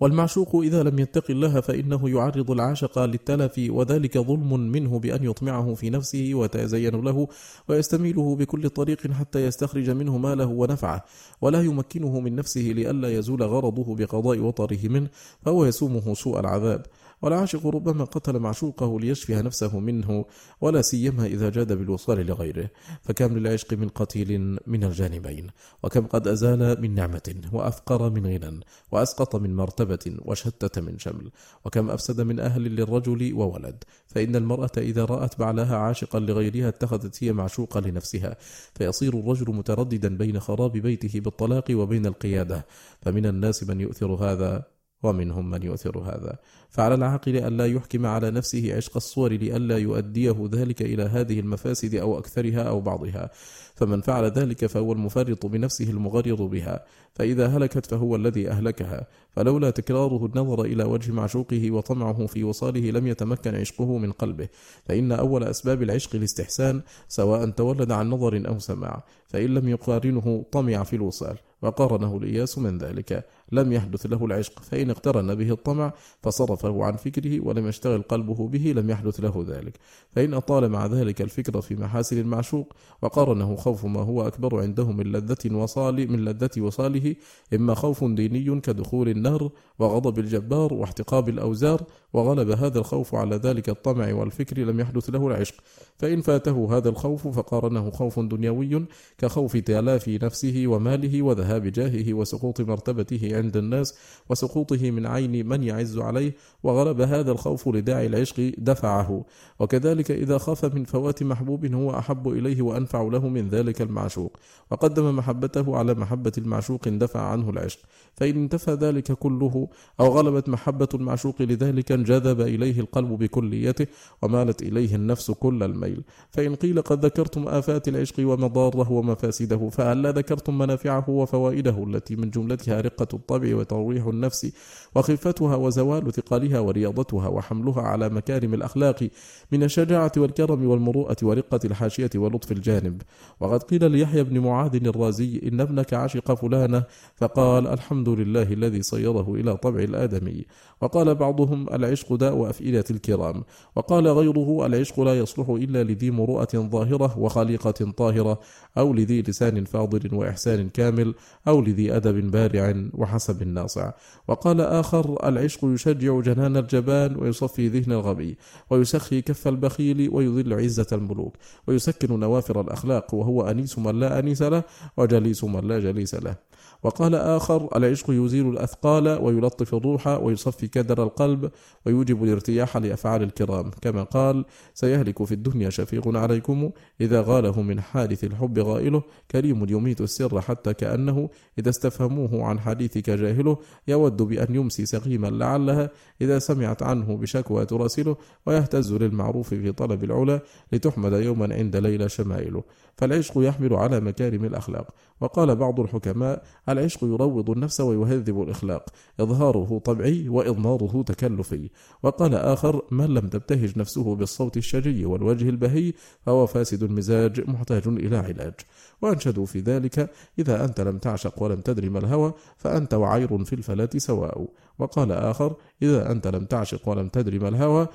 والمعشوق إذا لم يتق الله فإنه يعرض العاشق للتلف وذلك ظلم منه بأن يطمعه في نفسه ويتزين له ويستميله بكل طريق حتى يستخرج منه ماله ونفعه ولا يمكنه من نفسه لئلا يزول غرضه بقضاء وطره منه فهو يسومه سوء العذاب. والعاشق ربما قتل معشوقه ليشفي نفسه منه ولا سيما إذا جاد بالوصال لغيره. فكم للعشق من قتيل من الجانبين؟ وكم قد أزال من نعمة وأفقر من غنى وأسقط من مرتبة وشتت من شمل. وكم أفسد من أهل للرجل وولد. فإن المرأة إذا رأت بعلها عاشقا لغيرها اتخذت هي معشوقة لنفسها. فيصير الرجل مترددا بين خراب بيته بالطلاق وبين القيادة. فمن الناس من يؤثر هذا؟ ومنهم من يؤثر هذا. فعلى العاقل ألا يحكم على نفسه عشق الصور لئلا يؤديه ذلك إلى هذه المفاسد أو أكثرها أو بعضها. فمن فعل ذلك فهو المفرط بنفسه المغرض بها فإذا هلكت فهو الذي أهلكها فلولا تكراره النظر إلى وجه معشوقه وطمعه في وصاله لم يتمكن عشقه من قلبه فإن أول أسباب العشق الاستحسان سواء تولد عن نظر أو سماع فإن لم يقارنه طمع في الوصال وقارنه الإياس من ذلك لم يحدث له العشق فإن اقترن به الطمع فصرفه عن فكره ولم يشتغل قلبه به لم يحدث له ذلك فإن أطال مع ذلك الفكر في محاسن المعشوق وقارنه خوف ما هو أكبر عنده من لذة وصال من لذة وصاله إما خوف ديني كدخول النار وغضب الجبار واحتقاب الأوزار وغلب هذا الخوف على ذلك الطمع والفكر لم يحدث له العشق. فإن فاته هذا الخوف فقارنه خوف دنيوي كخوف تلاف نفسه وماله وذهاب جاهه وسقوط مرتبته عند الناس وسقوطه من عين من يعز عليه وغلب هذا الخوف لداعي العشق دفعه. وكذلك إذا خاف من فوات محبوب هو أحب إليه وأنفع له من ذلك المعشوق. وقدم محبته على محبة المعشوق اندفع عنه العشق. فإن انتفى ذلك كله أو غلبت محبة المعشوق لذلك انجذب إليه القلب بكليته ومالت إليه النفس كل الميل. فإن قيل قد ذكرتم آفات العشق ومضاره ومفاسده فهل ذكرتم منافعه وفوائده التي من جملتها رقة الطبع وترويح النفس وخفتها وزوال ثقلها ورياضتها وحملها على مكارم الأخلاق من الشجاعة والكرم والمروءة ورقة الحاشية ولطف الجانب. وقد قيل ليحيى بن معاذ الرازي إن ابنك عشق فلانة فقال الحمد لله الذي صيره إلى طبع الآدمي. وقال بعضهم العشق داء أفئدة الكرام. وقال غيره العشق لا يصلح إلا لذي مروءة ظاهرة وخليقة طاهرة أو لذي لسان فاضل وإحسان كامل أو لذي أدب بارع وحسب ناصع. وقال آخر العشق يشجع جنان الجبان ويصفي ذهن الغبي ويسخي كف البخيل ويذل عزة الملوك ويسكن نوافر الأخلاق وهو أنيس من لا أنيس له وجليس من لا جليس له. وقال آخر العشق يزيل الأثقال ويلطف الروح ويصفي كدر القلب ويوجب الارتياح لأفعال الكرام. كما قال سيهلك في الدنيا شفيق عليكم إذا غاله من حادث الحب غائله. كريم يميت السر حتى كأنه إذا استفهموه عن حديثك جاهله. يود بأن يمسي سقيما لعلها إذا سمعت عنه بشكوى تراسله. ويهتز للمعروف في طلب العلا لتحمد يوما عند ليلى شمائله. فالعشق يحمل على مكارم الأخلاق. وقال بعض الحكماء العشق يروض النفس ويهذب الإخلاق. إظهاره طبعي وإضماره تكلفي. وقال آخر من لم تبتهج نفسه بالصوت الشجي والوجه البهي فهو فاسد المزاج محتاج إلى علاج. وأنشدوا في ذلك إذا أنت لم تعشق ولم تدري ما الهوى فأنت وعير في الفلاة سواء. وقال آخر إذا أنت لم تعشق ولم تدري ما الهوى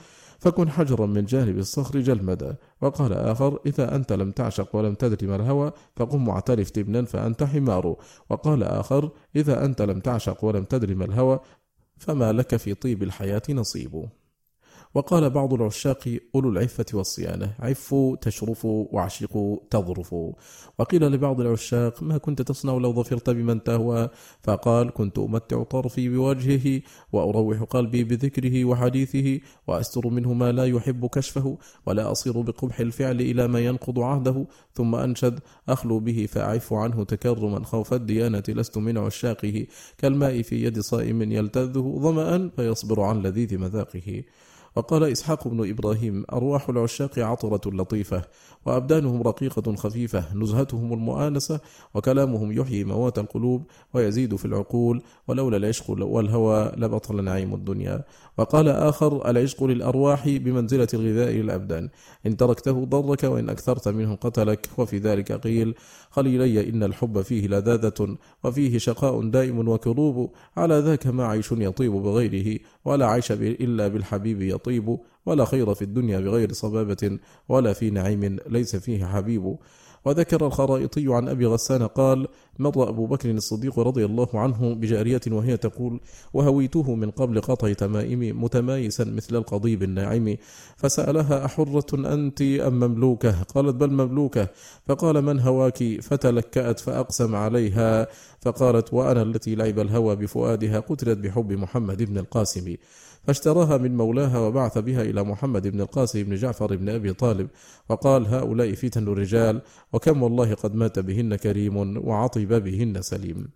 فكن حجرا من جانب الصخر جلمدا وقال آخر إذا أنت لم تعشق ولم تدري ما الهوى فقم معترف تبنا فأنت حمار. وقال آخر إذا أنت لم تعشق ولم تدري ما الهوى فما لك في طيب الحياة نصيب. وقال بعض العشاق أولو العفة والصيانة عفوا تشرفوا وعشقوا تظرفوا. وقيل لبعض العشاق ما كنت تصنع لو ظفرت بمن تهوى؟ فقال كنت أمتع طرفي بوجهه وأروح قلبي بذكره وحديثه وأستر منه ما لا يحب كشفه ولا أصير بقبح الفعل إلى ما ينقض عهده ثم أنشد أخلو به فأعف عنه تكرما خوف الديانة لست من عشاقه كالماء في يد صائم يلتذه ظمأ فيصبر عن لذيذ مذاقه. وقال إسحاق بن إبراهيم أرواح العشاق عطرة لطيفة وأبدانهم رقيقة خفيفة نزهتهم المؤانسة وكلامهم يحيي موات القلوب ويزيد في العقول ولولا العشق والهوى لبطل نعيم الدنيا. وقال آخر العشق للأرواح بمنزلة الغذاء للأبدان. إن تركته ضرك وإن أكثرت منه قتلك. وفي ذلك قيل خليلي إن الحب فيه لذاذة وفيه شقاء دائم وكروب. على ذاك ما عيش يطيب بغيره ولا عيش إلا بالحبيب يطيب. ولا خير في الدنيا بغير صبابة ولا في نعيم ليس فيه حبيب. وذكر الخرائطي عن أبي غسان قال مر أبو بكر الصديق رضي الله عنه بجارية وهي تقول وهويته من قبل قطع تمائم متمايسا مثل القضيب الناعم فسألها أحرة أنت أم مملوكة؟ قالت بل مملوكة. فقال من هواك؟ فتلكأت فأقسم عليها. فقالت وأنا التي لعب الهوى بفؤادها قتلت بحب محمد بن القاسم. فاشتراها من مولاها وبعث بها إلى محمد بن القاسم بن جعفر بن أبي طالب وقال هؤلاء فتن الرجال وكم والله قد مات بهن كريم بهن سليم.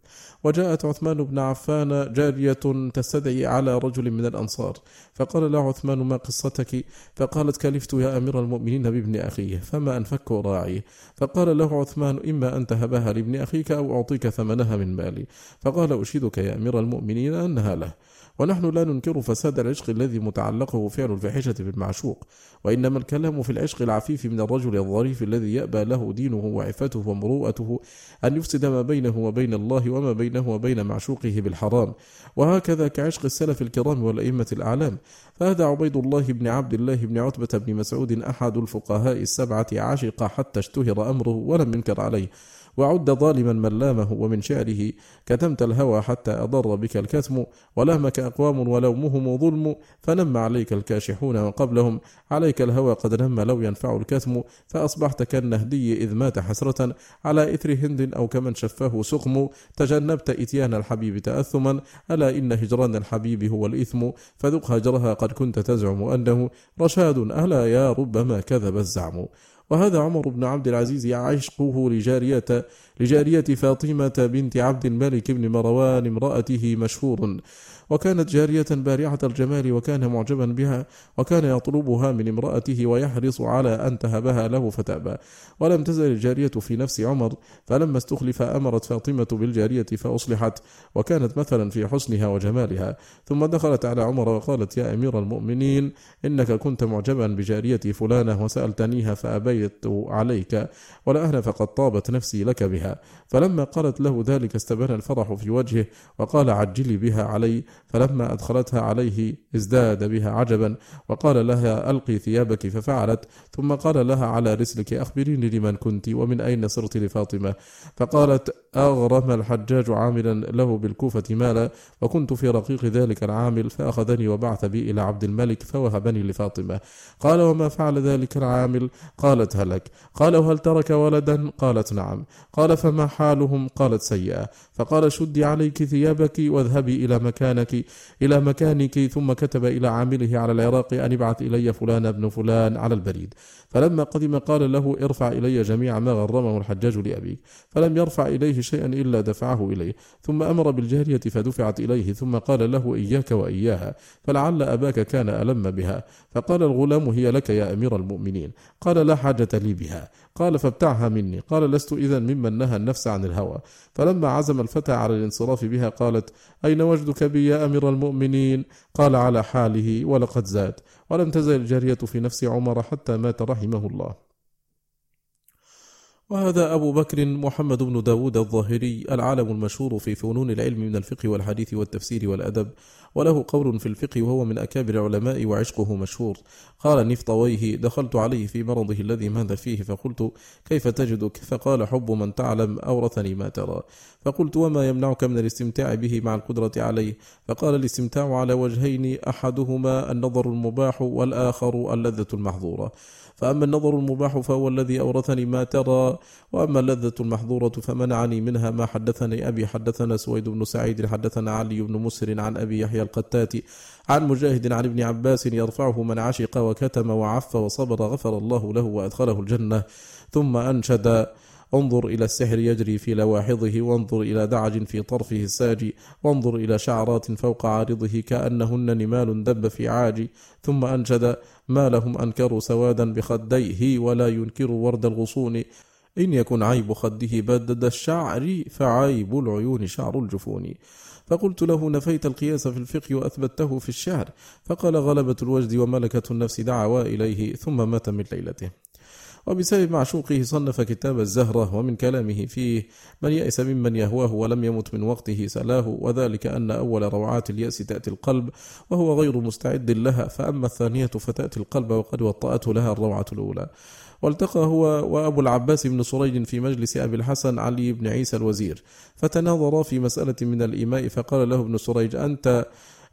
وجاءت عثمان بن عفان جارية تستدعي على رجل من الأنصار. فقال له عثمان ما قصتك؟ فقالت كلفت يا أمير المؤمنين بابن أخيه. فما أنفك راعي. فقال له عثمان إما أن تهبها لابن أخيك أو أعطيك ثمنها من مالي. فقال أشهدك يا أمير المؤمنين أنها له. ونحن لا ننكر فساد العشق الذي متعلقه فعل الفاحشة بالمعشوق وإنما الكلام في العشق العفيف من الرجل الظريف الذي يأبى له دينه وعفته ومروءته أن يفسد ما بينه وبين الله وما بينه وبين معشوقه بالحرام. وهكذا كعشق السلف الكرام والأئمة الأعلام. فهذا عبيد الله بن عبد الله بن عتبة بن مسعود أحد الفقهاء السبعة عشق حتى اشتهر أمره ولم ينكر عليه. وعد ظالما من لامه ومن شعره كتمت الهوى حتى أضر بك الكتم ولامك أقوام ولومهم ظلم فنم عليك الكاشحون وقبلهم. عليك الهوى قد نم لو ينفع الكتم فأصبحت كالنهدي إذ مات حسرة. على إثر هند أو كمن شفاه سقم تجنبت إتيان الحبيب تأثما. ألا إن هجران الحبيب هو الإثم فذق هجرها قد كنت تزعم أنه رشاد. ألا يا ربما كذب الزعم. وهذا عمر بن عبد العزيز عشقه لجارية لجارية فاطمة بنت عبد الملك بن مروان امرأته مشهور. وكانت جارية بارعة الجمال وكان معجبا بها وكان يطلبها من امرأته ويحرص على أن تهبها له فتأبى. ولم تزل الجارية في نفس عمر فلما استخلف أمرت فاطمة بالجارية فأصلحت وكانت مثلا في حسنها وجمالها. ثم دخلت على عمر وقالت يا أمير المؤمنين إنك كنت معجبا بجارية فلانة وسألتنيها فأبيت عليك ولأهل فقد طابت نفسي لك بها. فلما قالت له ذلك استبان الفرح في وجهه وقال عجلي بها علي فلما أدخلتها عليه ازداد بها عجبا وقال لها ألقي ثيابك ففعلت. ثم قال لها على رسلك أخبريني لمن كنت ومن أين صرت لفاطمة؟ فقالت أغرم الحجاج عاملا له بالكوفة مالا وكنت في رقيق ذلك العامل فأخذني وبعث بي إلى عبد الملك فوهبني لفاطمة. قال وما فعل ذلك العامل؟ قالت هلك. قال هل ترك ولدا؟ قالت نعم. قال فما حالهم؟ قالت سيئة. فقال شدي عليك ثيابك واذهبي إلى مكانك إلى مكانك ثم كتب إلى عامله على العراق أن ابعث إلي فلان ابن فلان على البريد. فلما قدم قال له ارفع إلي جميع ما غرمه الحجاج لأبيك. فلم يرفع إليه شيئا إلا دفعه إليه. ثم أمر بالجارية فدفعت إليه. ثم قال له إياك وإياها. فلعل أباك كان ألم بها. فقال الغلام هي لك يا أمير المؤمنين. قال لا حاجة لي بها. قال فابتعها مني. قال لست إذا ممن نهى النفس عن الهوى. فلما عزم الفتى على الانصراف بها قالت أين وجدك بي يا أمير المؤمنين؟ قال على حاله ولقد زاد. ولم تزل الجارية في نفس عمر حتى مات رحمه الله. وهذا أبو بكر محمد بن داود الظاهري العالم المشهور في فنون العلم من الفقه والحديث والتفسير والأدب وله قول في الفقه وهو من أكابر العلماء وعشقه مشهور. قال نفطويه دخلت عليه في مرضه الذي مات فيه؟ فقلت كيف تجدك فقال حب من تعلم أورثني ما ترى فقلت وما يمنعك من الاستمتاع به مع القدرة عليه فقال الاستمتاع على وجهين أحدهما النظر المباح والآخر اللذة المحظورة فأما النظر المباح فهو الذي أورثني ما ترى وأما اللذة المحظورة فمنعني منها ما حدثني أبي حدثنا سويد بن سعيد حدثنا علي بن مسر عن أبي يحيى القتات عن مجاهد عن ابن عباس يرفعه من عشق وكتم وعف وصبر غفر الله له وأدخله الجنة ثم أنشد. انظر إلى السحر يجري في لواحظه وانظر إلى دعج في طرفه الساجي وانظر إلى شعرات فوق عارضه كأنهن نمال دب في عاج. ثم أنشد ما لهم أنكروا سوادا بخديه ولا ينكروا ورد الغصون. إن يكن عيب خده بدد الشعر فعيب العيون شعر الجفون. فقلت له نفيت القياس في الفقه وأثبته في الشعر. فقال غلبة الوجد وملكة النفس دعوا إليه ثم مات من ليلته. وبسبب معشوقه صنف كتاب الزهرة ومن كلامه فيه من يأس ممن يهواه ولم يمت من وقته سلاه وذلك أن أول روعات اليأس تأتي القلب وهو غير مستعد لها فأما الثانية فتأتي القلب وقد وطأته لها الروعة الأولى. والتقى هو وأبو العباس بن سريج في مجلس أبي الحسن علي بن عيسى الوزير فتناظرا في مسألة من الإيماء فقال له ابن سريج أنت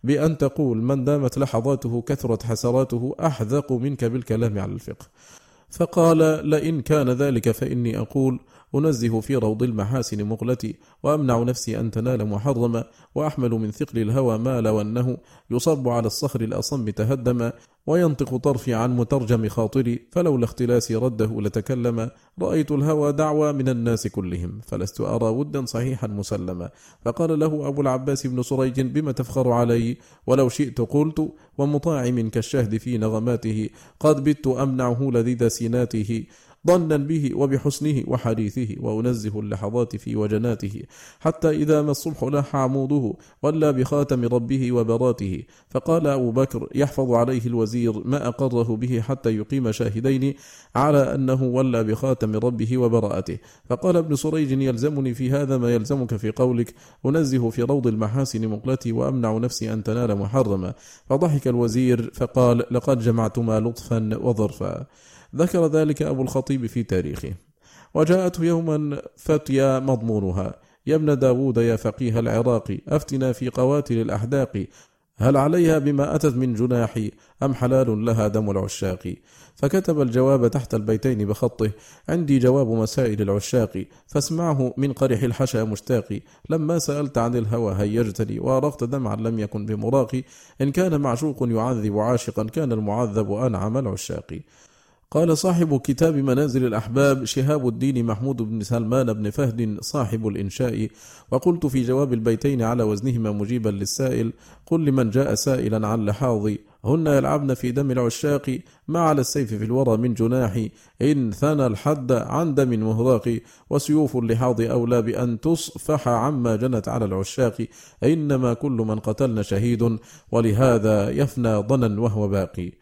بأن تقول من دامت لحظاته كثرت حسراته أحذق منك بالكلام على الفقه. فقال لئن كان ذلك فإني أقول أنزه في روض المحاسن مقلتي وأمنع نفسي أن تنال محرما وأحمل من ثقل الهوى ما لو أنه يصب على الصخر الأصم تهدما وينطق طرفي عن مترجم خاطري فلولا اختلاسي رده لتكلم رأيت الهوى دعوى من الناس كلهم فلست أرى ودا صحيحا مسلما. فقال له أبو العباس بن سريج بما تفخر علي؟ ولو شئت قلت ومطاع منك الشهد في نغماته قد بت أمنعه لذيذ سيناته. ظنا به وبحسنه وحديثه وأنزه اللحظات في وجناته حتى إذا ما الصبح لاح عموده ولى بخاتم ربه وبراته. فقال أبو بكر يحفظ عليه الوزير ما أقره به حتى يقيم شاهدين على أنه ولى بخاتم ربه وبراءته. فقال ابن سريج يلزمني في هذا ما يلزمك في قولك أنزه في روض المحاسن مقلتي وأمنع نفسي أن تنال محرما. فضحك الوزير فقال لقد جمعتما لطفا وظرفا. ذكر ذلك أبو الخطيب في تاريخه. وجاءته يوما فتيا مضمونها. يا ابن داود يا فقيه العراق أفتنا في قواتل الأحداق. هل عليها بما أتت من جناحي؟ أم حلال لها دم العشاق؟ فكتب الجواب تحت البيتين بخطه. عندي جواب مسائل العشاق. فاسمعه من قرح الحشا مشتاق. لما سألت عن الهوى هيجتني. وأرقت دمعا لم يكن بمراقي. إن كان معشوق يعذب عاشقا كان المعذب أنعم العشاق. قال صاحب كتاب منازل الأحباب شهاب الدين محمود بن سلمان بن فهد صاحب الإنشاء. وقلت في جواب البيتين على وزنهما مجيبا للسائل قل لمن جاء سائلا عن لحاظي هن يلعبن في دم العشاق ما على السيف في الورى من جناح إن ثنى الحد عن دم مهراق وسيوف اللحاظ أولى بأن تصفح عما جنت على العشاق. إنما كل من قتلن شهيد ولهذا يفنى ضنا وهو باقي.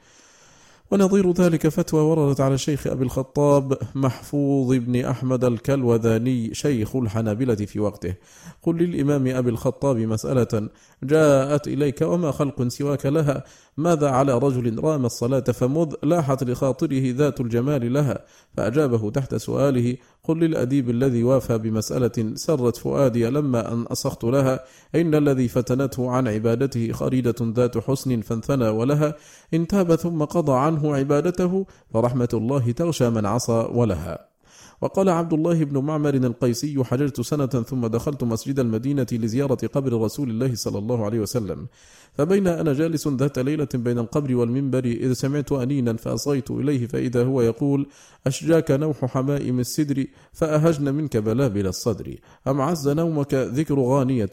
ونظير ذلك فتوى وردت على الشيخ أبي الخطاب محفوظ بن أحمد الكلوذاني شيخ الحنابلة في وقته. قل للإمام أبي الخطاب مسألة جاءت إليك وما خلق سواك لها. ماذا على رجل رام الصلاة فمذ لاحت لخاطره ذات الجمال لها؟ فأجابه تحت سؤاله قل للأديب الذي وافى بمسألة سرت فؤادي لما أن أصخت لها إن الذي فتنته عن عبادته خريدة ذات حسن فانثنى ولها إن تاب ثم قضى عنه عبادته فرحمة الله تغشى من عصى ولها. وقال عبد الله بن معمر القيسي حججت سنة ثم دخلت مسجد المدينة لزيارة قبر رسول الله صلى الله عليه وسلم. فبين أنا جالس ذات ليلة بين القبر والمنبر إذ سمعت أنينا فأصغيت إليه فإذا هو يقول أشجاك نوح حمائم السدر فأهجن منك بلابل الصدر. أم عز نومك ذكر غانية؟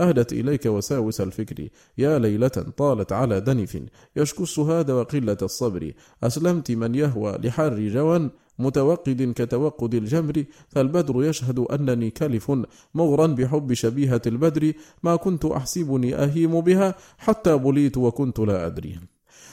أهدت إليك وساوس الفكر. يا ليلة طالت على دنف يشكو السهاد وقلة الصبر. أسلمت من يهوى لحر جوى متوقد كتوقد الجمر فالبدر يشهد أنني كلف مغرا بحب شبيهة البدر. ما كنت أحسبني أهيم بها حتى بليت وكنت لا أدري.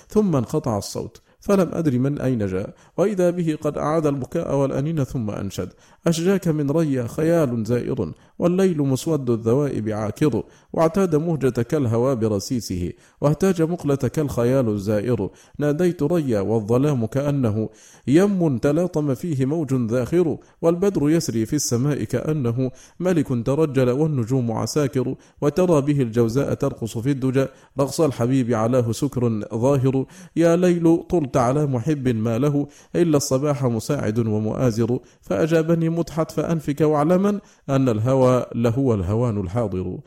ثم انقطع الصوت فلم أدر من أين جاء. وإذا به قد أعاد البكاء والأنين ثم أنشد. أشجاك من ريا خيال زائر. والليل مسود الذوائب عاكر واعتاد مهجة كالهوى برسيسه واهتاج مقلة كالخيال الزائر. ناديت ريا والظلام كأنه يم تلاطم فيه موج ذاخر والبدر يسري في السماء كأنه ملك ترجل والنجوم عساكر. وترى به الجوزاء ترقص في الدجى رقص الحبيب علاه سكر ظاهر. يا ليل طلت على محب ما له إلا الصباح مساعد ومؤازر. فأجابني متحت فأنفك وأعلما أن الهوى لهو الهوان الحاضر.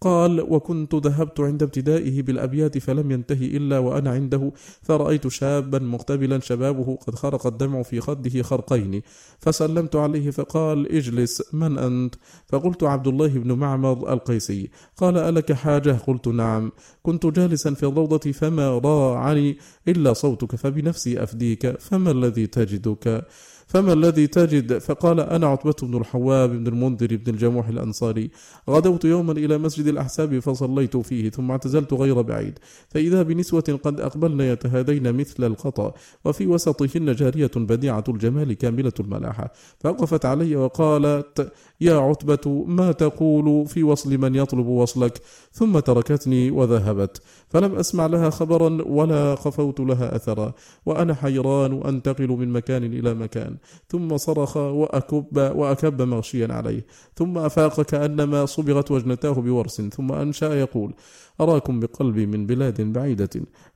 قال وكنت ذهبت عند ابتدائه بالأبيات فلم ينتهي إلا وأنا عنده. فرأيت شابا مقتبلا شبابه قد خرق الدمع في خده خرقين. فسلمت عليه فقال اجلس من أنت؟ فقلت عبد الله بن معمر القيسي. قال ألك حاجة؟ قلت نعم. كنت جالسا في الروضة فما راعني؟ إلا صوتك فبنفسي أفديك فما الذي تجدك؟ فما الذي تجد؟ فقال أنا عتبة بن الحواب بن المنذر بن الجموح الأنصاري. غدوت يوما إلى مسجد الأحساب فصليت فيه ثم اعتزلت غير بعيد. فإذا بنسوة قد أقبلن يتهادين مثل القطا وفي وسطهن جارية بديعة الجمال كاملة الملاحة. فوقفت علي وقالت يا عتبة ما تقول في وصل من يطلب وصلك؟ ثم تركتني وذهبت. فلم أسمع لها خبرا ولا خفوت لها أثرا وأنا حيران أنتقل من مكان إلى مكان. ثم صرخ وأكب وأكب مغشيا عليه. ثم أفاق كأنما صبغت وجنتاه بورس. ثم أنشأ يقول أراكم بقلبي من بلاد بعيدة.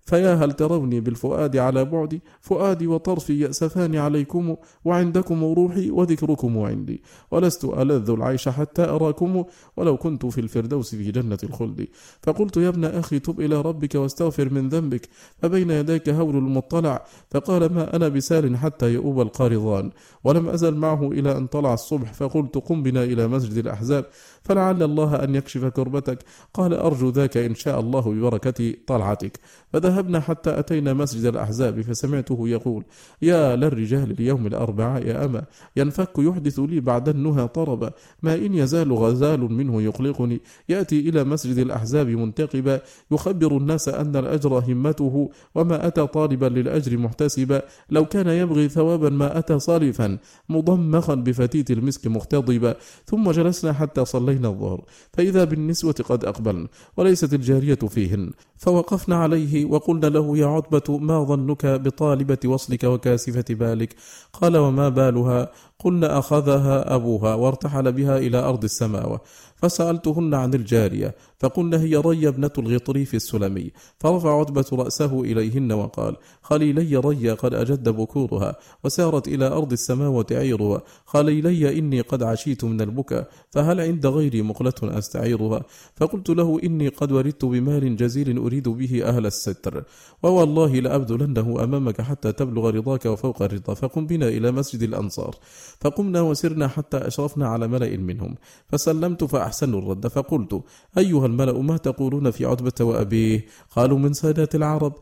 فيا هل تروني بالفؤاد على بعدي فؤادي وطرفي يأسفان عليكم وعندكم روحي وذكركم عندي. ولست ألذ العيش حتى أراكم ولو كنت في الفردوس في جنة الخلد. فقلت يا ابن أخي تب إلى ربك واستغفر من ذنبك. فبين يديك هول المطلع. فقال ما أنا بسال حتى يؤوب القارضان. ولم أزل معه إلى أن طلع الصبح. فقلت قم بنا إلى مسجد الأحزاب. فلعل الله أن يكشف كربتك. قال أرجو ذاك إن شاء الله ببركة طلعتك. فذهبنا حتى أتينا مسجد الأحزاب فسمعته يقول يا للرجال اليوم الأربعاء يا أما ينفك يحدث لي بعد النهى طربا ما إن يزال غزال منه يقلقني. يأتي إلى مسجد الأحزاب منتقبا. يخبر الناس أن الأجر همته وما أتى طالبا للأجر محتسبا. لو كان يبغي ثوابا ما أتى صالفا مضمخا بفتيت المسك مختضبا. ثم جلسنا حتى صلينا الظهر فإذا بالنسوة قد أقبلن وليست الجارية فيهن. فوقفنا عليه وقلنا له يا عتبة ما ظنك بطالبة وصلك وكاسفة بالك؟ قال وما بالها؟ قلنا أخذها أبوها وارتحل بها إلى أرض السماوة فسألتهن عن الجارية فقلن هي ري ابنة الغطريف السلمي فرفع عتبة رأسه إليهن وقال خليلي ري قد أجد بكورها وسارت إلى أرض السماوة عيرها خليلي إني قد عشيت من البكاء فهل عند غيري مقلة أستعيرها؟ فقلت له إني قد وردت بمال جزيل أريد به أهل الستر ووالله لأبذلنه أمامك حتى تبلغ رضاك وفوق الرضا فقم بنا إلى مسجد الأنصار. فقمنا وسرنا حتى أشرفنا على ملأ منهم. فسلمت فأحسنوا الرد. فقلت أيها الملأ ما تقولون في عتبة وأبيه؟ قالوا من سادات العرب.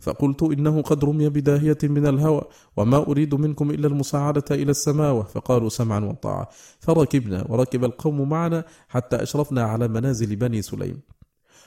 فقلت إنه قد رمي بداهية من الهوى وما أريد منكم إلا المساعدة إلى السماوة. فقالوا سمعا وطاعة. فركبنا وركب القوم معنا حتى أشرفنا على منازل بني سليم.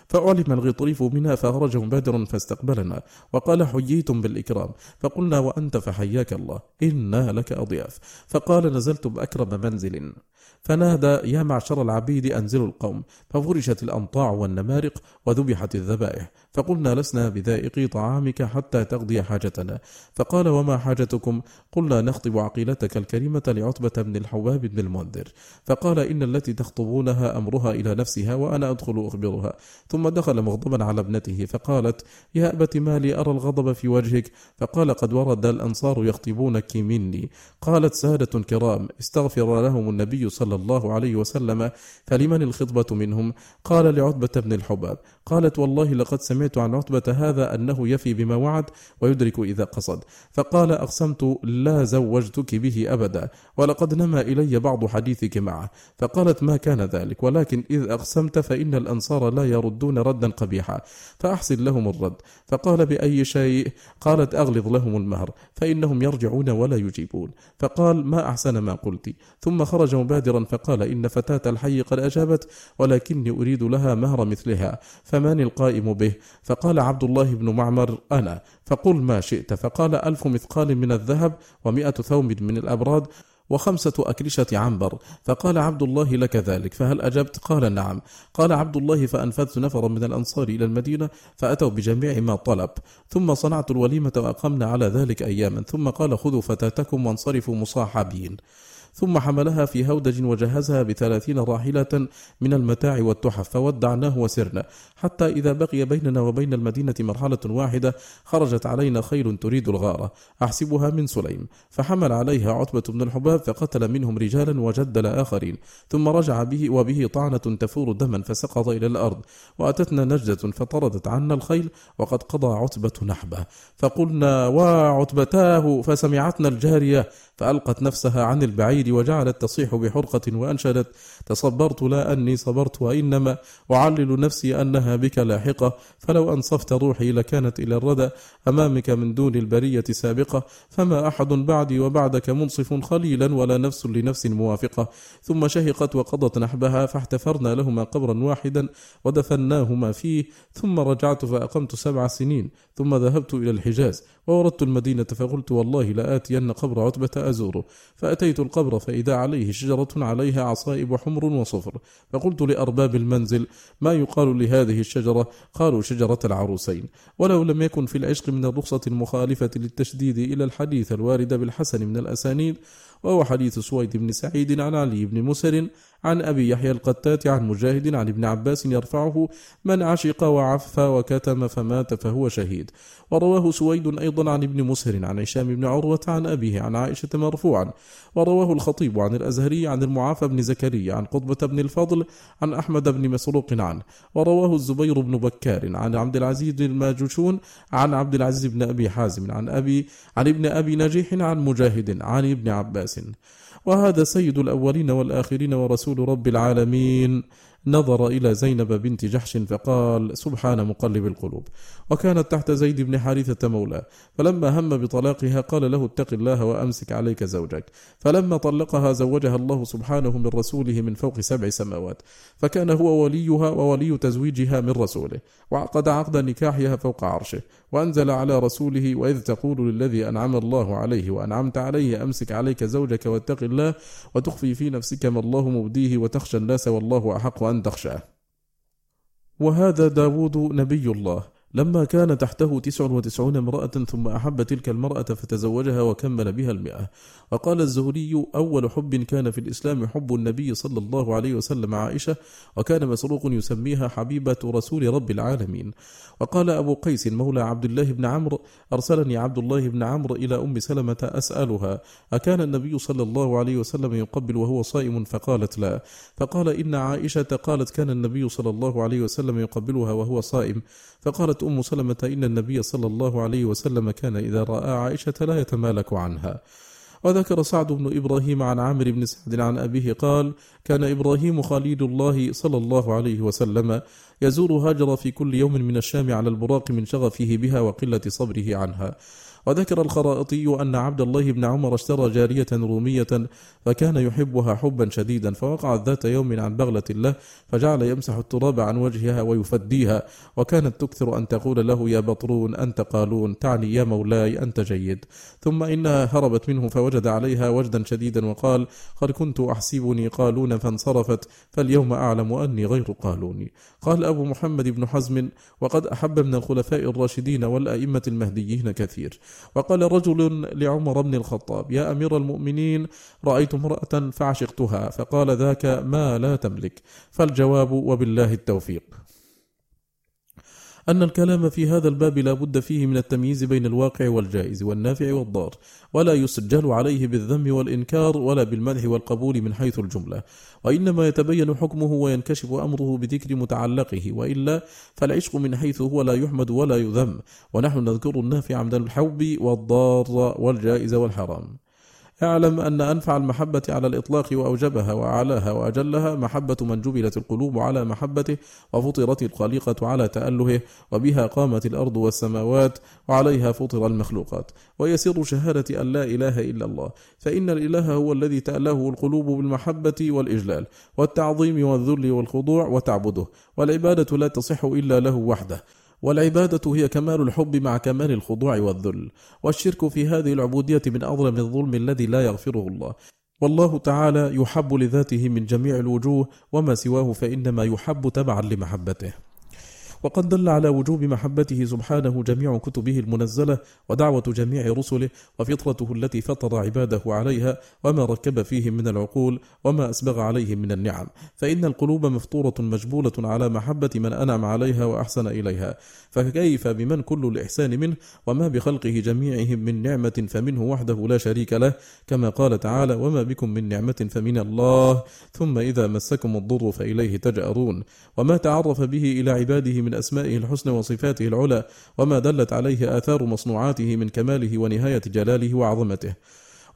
فأعلم الغطريف منها فخرج مبادر فاستقبلنا وقال حييتم بالإكرام فقلنا وأنت فحياك الله إنا لك أضياف فقال نزلت بأكرم منزل فنادى يا معشر العبيد أنزلوا القوم ففرشت الأنطاع والنمارق وذبحت الذبائح فقلنا لسنا بذائقي طعامك حتى تقضي حاجتنا. فقال وما حاجتكم؟ قلنا نخطب عقيلتك الكريمة لعتبة بن الحباب بن المنذر. فقال إن التي تخطبونها أمرها إلى نفسها وأنا أدخل أخبرها. ثم دخل مغضبا على ابنته فقالت يا أبت ما لي أرى الغضب في وجهك؟ فقال قد ورد الأنصار يخطبونك مني. قالت سادة كرام استغفر لهم النبي صلى الله عليه وسلم فلمن الخطبة منهم؟ قال لعتبة بن الحباب. قالت والله لقد سمعت عن عتبة هذا أنه يفي بما وعد ويدرك إذا قصد. فقال أقسمت لا زوجتك به أبدا ولقد نما إلي بعض حديثك معه. فقالت ما كان ذلك ولكن إذ أقسمت فإن الأنصار لا يردون ردا قبيحا فأحسن لهم الرد. فقال بأي شيء؟ قالت أغلظ لهم المهر فإنهم يرجعون ولا يجيبون. فقال ما أحسن ما قلت. ثم خرج مبادرا فقال إن فتاة الحي قد أجابت ولكني أريد لها مهر مثلها فمن القائم به؟ فقال عبد الله بن معمر أنا. فقل ما شئت. فقال ألف مثقال من الذهب ومائة ثوب من الأبراد وخمسة أكرشة عنبر. فقال عبد الله لك ذلك. فهل أجبت؟ قال نعم. قال عبد الله فأنفذت نفرا من الأنصار إلى المدينة فأتوا بجميع ما طلب. ثم صنعت الوليمة وأقمنا على ذلك أياما. ثم قال خذوا فتاتكم وانصرفوا مصاحبين. ثم حملها في هودج وجهزها بثلاثين راحلة من المتاع والتحف فودعناه وسرنا. حتى إذا بقي بيننا وبين المدينة مرحلة واحدة خرجت علينا خيل تريد الغارة. أحسبها من سليم. فحمل عليها عتبة بن الحباب فقتل منهم رجالا وجدل آخرين. ثم رجع به وبه طعنة تفور دما فسقط إلى الأرض. وأتتنا نجدة فطردت عنا الخيل وقد قضى عتبة نحبه. فقلنا وعتبتاه فسمعتنا الجارية فألقت نفسها عن البعيد وجعلت تصيح بحرقة وأنشدت تصبرت لا أني صبرت وإنما أعلل نفسي أنها بك لاحقة فلو أنصفت روحي لكانت إلى الردى. أمامك من دون البرية سابقة فما أحد بعدي وبعدك منصف خليلا ولا نفس لنفس موافقة. ثم شهقت وقضت نحبها فاحتفرنا لهما قبرا واحدا ودفناهما فيه. ثم رجعت فأقمت سبع سنين ثم ذهبت إلى الحجاز. ووردت المدينة فقلت والله لآتين قبر عتبة أزوره. فأتيت القبر فإذا عليه شجرة عليها عصائب حمر وصفر. فقلت لأرباب المنزل ما يقال لهذه الشجرة؟ قالوا شجرة العروسين. ولو لم يكن في العشق من الرخصة المخالفة للتشديد إلى الحديث الوارد بالحسن من الأسانيد وهو حديث سويد بن سعيد عن علي بن مسر عن أبي يحيى القتات عن مجاهد عن ابن عباس يرفعه من عشق وعف وكتم فمات فهو شهيد. ورواه سويد أيضا عن ابن مسهر عن هشام بن عروة عن أبيه عن عائشة مرفوعا. ورواه الخطيب عن الأزهري عن المعافى بن زكريا عن قطبة بن الفضل عن أحمد بن مسروق عنه. ورواه الزبير بن بكار عن عبد العزيز الماجشون عن عبد العزيز بن أبي حازم عن أبي عن ابن أبي نجيح عن مجاهد عن ابن عباس. وهذا سيد الأولين والآخرين ورسول رب العالمين. نظر إلى زينب بنت جحش فقال سبحان مقلب القلوب. وكانت تحت زيد بن حارثة مولى. فلما هم بطلاقها قال له اتق الله وأمسك عليك زوجك. فلما طلقها زوجها الله سبحانه من رسوله من فوق سبع سماوات. فكان هو وليها وولي تزويجها من رسوله. وعقد عقد نكاحها فوق عرشه. وأنزل على رسوله وإذ تقول للذي أنعم الله عليه وأنعمت عليه أمسك عليك زوجك واتق الله وتخفي في نفسك ما الله مبديه وتخشى الناس والله أحق أن تخشاه وهذا داود نبي الله. لما كان تحته تسع وتسعون امرأة ثم أحب تلك المرأة فتزوجها وكمل بها المئة. وقال الزهري أول حب كان في الإسلام حب النبي صلى الله عليه وسلم عائشة وكان مسروق يسميها حبيبة رسول رب العالمين. وقال أبو قيس مولى عبد الله بن عمرو أرسلني عبد الله بن عمرو إلى أم سلمة أسألها أكان النبي صلى الله عليه وسلم يقبل وهو صائم؟ فقالت لا. فقال إن عائشة قالت كان النبي صلى الله عليه وسلم يقبلها وهو صائم. فقالت أم سلمة إن النبي صلى الله عليه وسلم كان إذا رأى عائشة لا يتمالك عنها. وذكر سعد بن إبراهيم عن عامر بن سعد عن أبيه قال كان إبراهيم خليل الله صلى الله عليه وسلم يزور هاجر في كل يوم من الشام على البراق من شغفه بها وقلة صبره عنها. وذكر الخرائطي أن عبد الله بن عمر اشترى جارية رومية فكان يحبها حبا شديدا فوقعت ذات يوم عن بغلة له فجعل يمسح التراب عن وجهها ويفديها وكانت تكثر أن تقول له يا بطرون أنت قالون تعني يا مولاي أنت جيد. ثم إنها هربت منه فوجد عليها وجدا شديدا وقال قد كنت أحسبني قالون فانصرفت فاليوم أعلم أني غير قالوني قال أبو محمد بن حزم وقد أحب من الخلفاء الراشدين والأئمة المهديين كثير. وقال رجل لعمر بن الخطاب يا أمير المؤمنين رأيت امرأة فعشقتها فقال ذاك ما لا تملك فالجواب وبالله التوفيق. أن الكلام في هذا الباب لا بد فيه من التمييز بين الواقع والجائز والنافع والضار ولا يسجل عليه بالذم والإنكار ولا بالمدح والقبول من حيث الجملة. وإنما يتبين حكمه وينكشف أمره بذكر متعلقه وإلا فالعشق من حيث هو لا يحمد ولا يذم. ونحن نذكر النافع من الحب والضار والجائز والحرام. اعلم أن أنفع المحبة على الإطلاق وأوجبها وأعلاها وأجلها محبة من جبلت القلوب على محبته وفطرت الخليقة على تألهه وبها قامت الأرض والسماوات وعليها فطر المخلوقات. ويسر شهادة أن لا إله إلا الله. فإن الإله هو الذي تألهه القلوب بالمحبة والإجلال والتعظيم والذل والخضوع وتعبده. والعبادة لا تصح إلا له وحده. والعبادة هي كمال الحب مع كمال الخضوع والذل والشرك في هذه العبودية من أظلم الظلم الذي لا يغفره الله. والله تعالى يحب لذاته من جميع الوجوه وما سواه فإنما يحب تبعا لمحبته. وقد دل على وجوب محبته سبحانه جميع كتبه المنزلة ودعوة جميع رسله وفطرته التي فطر عباده عليها وما ركب فيهم من العقول وما أسبغ عليهم من النعم. فإن القلوب مفطورة مجبولة على محبة من أنعم عليها وأحسن إليها. فكيف بمن كل الإحسان منه وما بخلقه جميعهم من نعمة فمنه وحده لا شريك له؟ كما قال تعالى وما بكم من نعمة فمن الله ثم إذا مسكم الضر فإليه تجأرون. وما تعرف به إلى عباده من أسمائه الحسنى وصفاته العلى وما دلت عليه آثار مصنوعاته من كماله ونهاية جلاله وعظمته.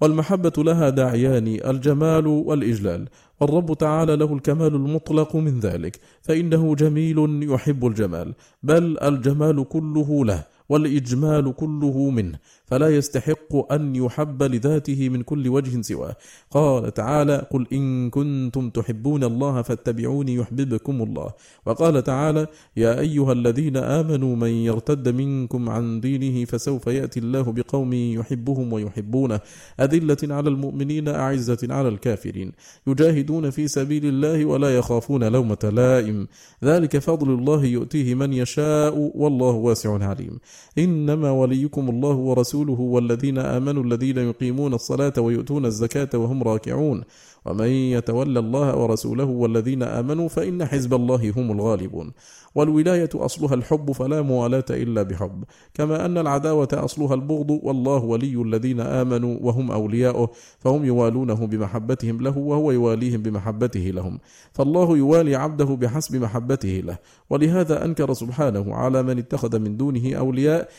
والمحبة لها داعيان الجمال والإجلال. والرب تعالى له الكمال المطلق من ذلك فإنه جميل يحب الجمال. بل الجمال كله له والإجمال كله منه. فلا يستحق أن يحب لذاته من كل وجه سواه. قال تعالى قل إن كنتم تحبون الله فاتبعوني يحببكم الله. وقال تعالى يا أيها الذين آمنوا من يرتد منكم عن دينه فسوف يأتي الله بقوم يحبهم ويحبونه. أذلة على المؤمنين أعزة على الكافرين. يجاهدون في سبيل الله ولا يخافون لومة لائم. ذلك فضل الله يؤتيه من يشاء والله واسع عليم. إنما وليكم الله ورسوله ورسوله والذين آمنوا الذين يقيمون الصلاة ويؤتون الزكاة وهم راكعون. ومن يتولى الله ورسوله والذين آمنوا فإن حزب الله هم الغالبون. والولاية أصلها الحب فلا موالاة إلا بحب. كما أن العداوة أصلها البغض والله ولي الذين آمنوا وهم أولياؤه فهم يوالونه بمحبتهم له وهو يواليهم بمحبته لهم. فالله يوالي عبده بحسب محبته له. ولهذا أنكر سبحانه على من اتخذ من دونه أولياء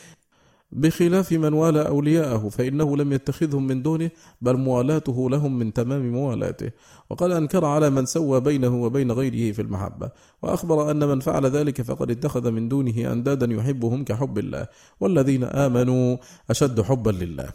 بخلاف من والى أولياءه فإنه لم يتخذهم من دونه بل موالاته لهم من تمام موالاته. وقد أنكر على من سوى بينه وبين غيره في المحبة. وأخبر أن من فعل ذلك فقد اتخذ من دونه أندادا يحبهم كحب الله. والذين آمنوا أشد حبا لله.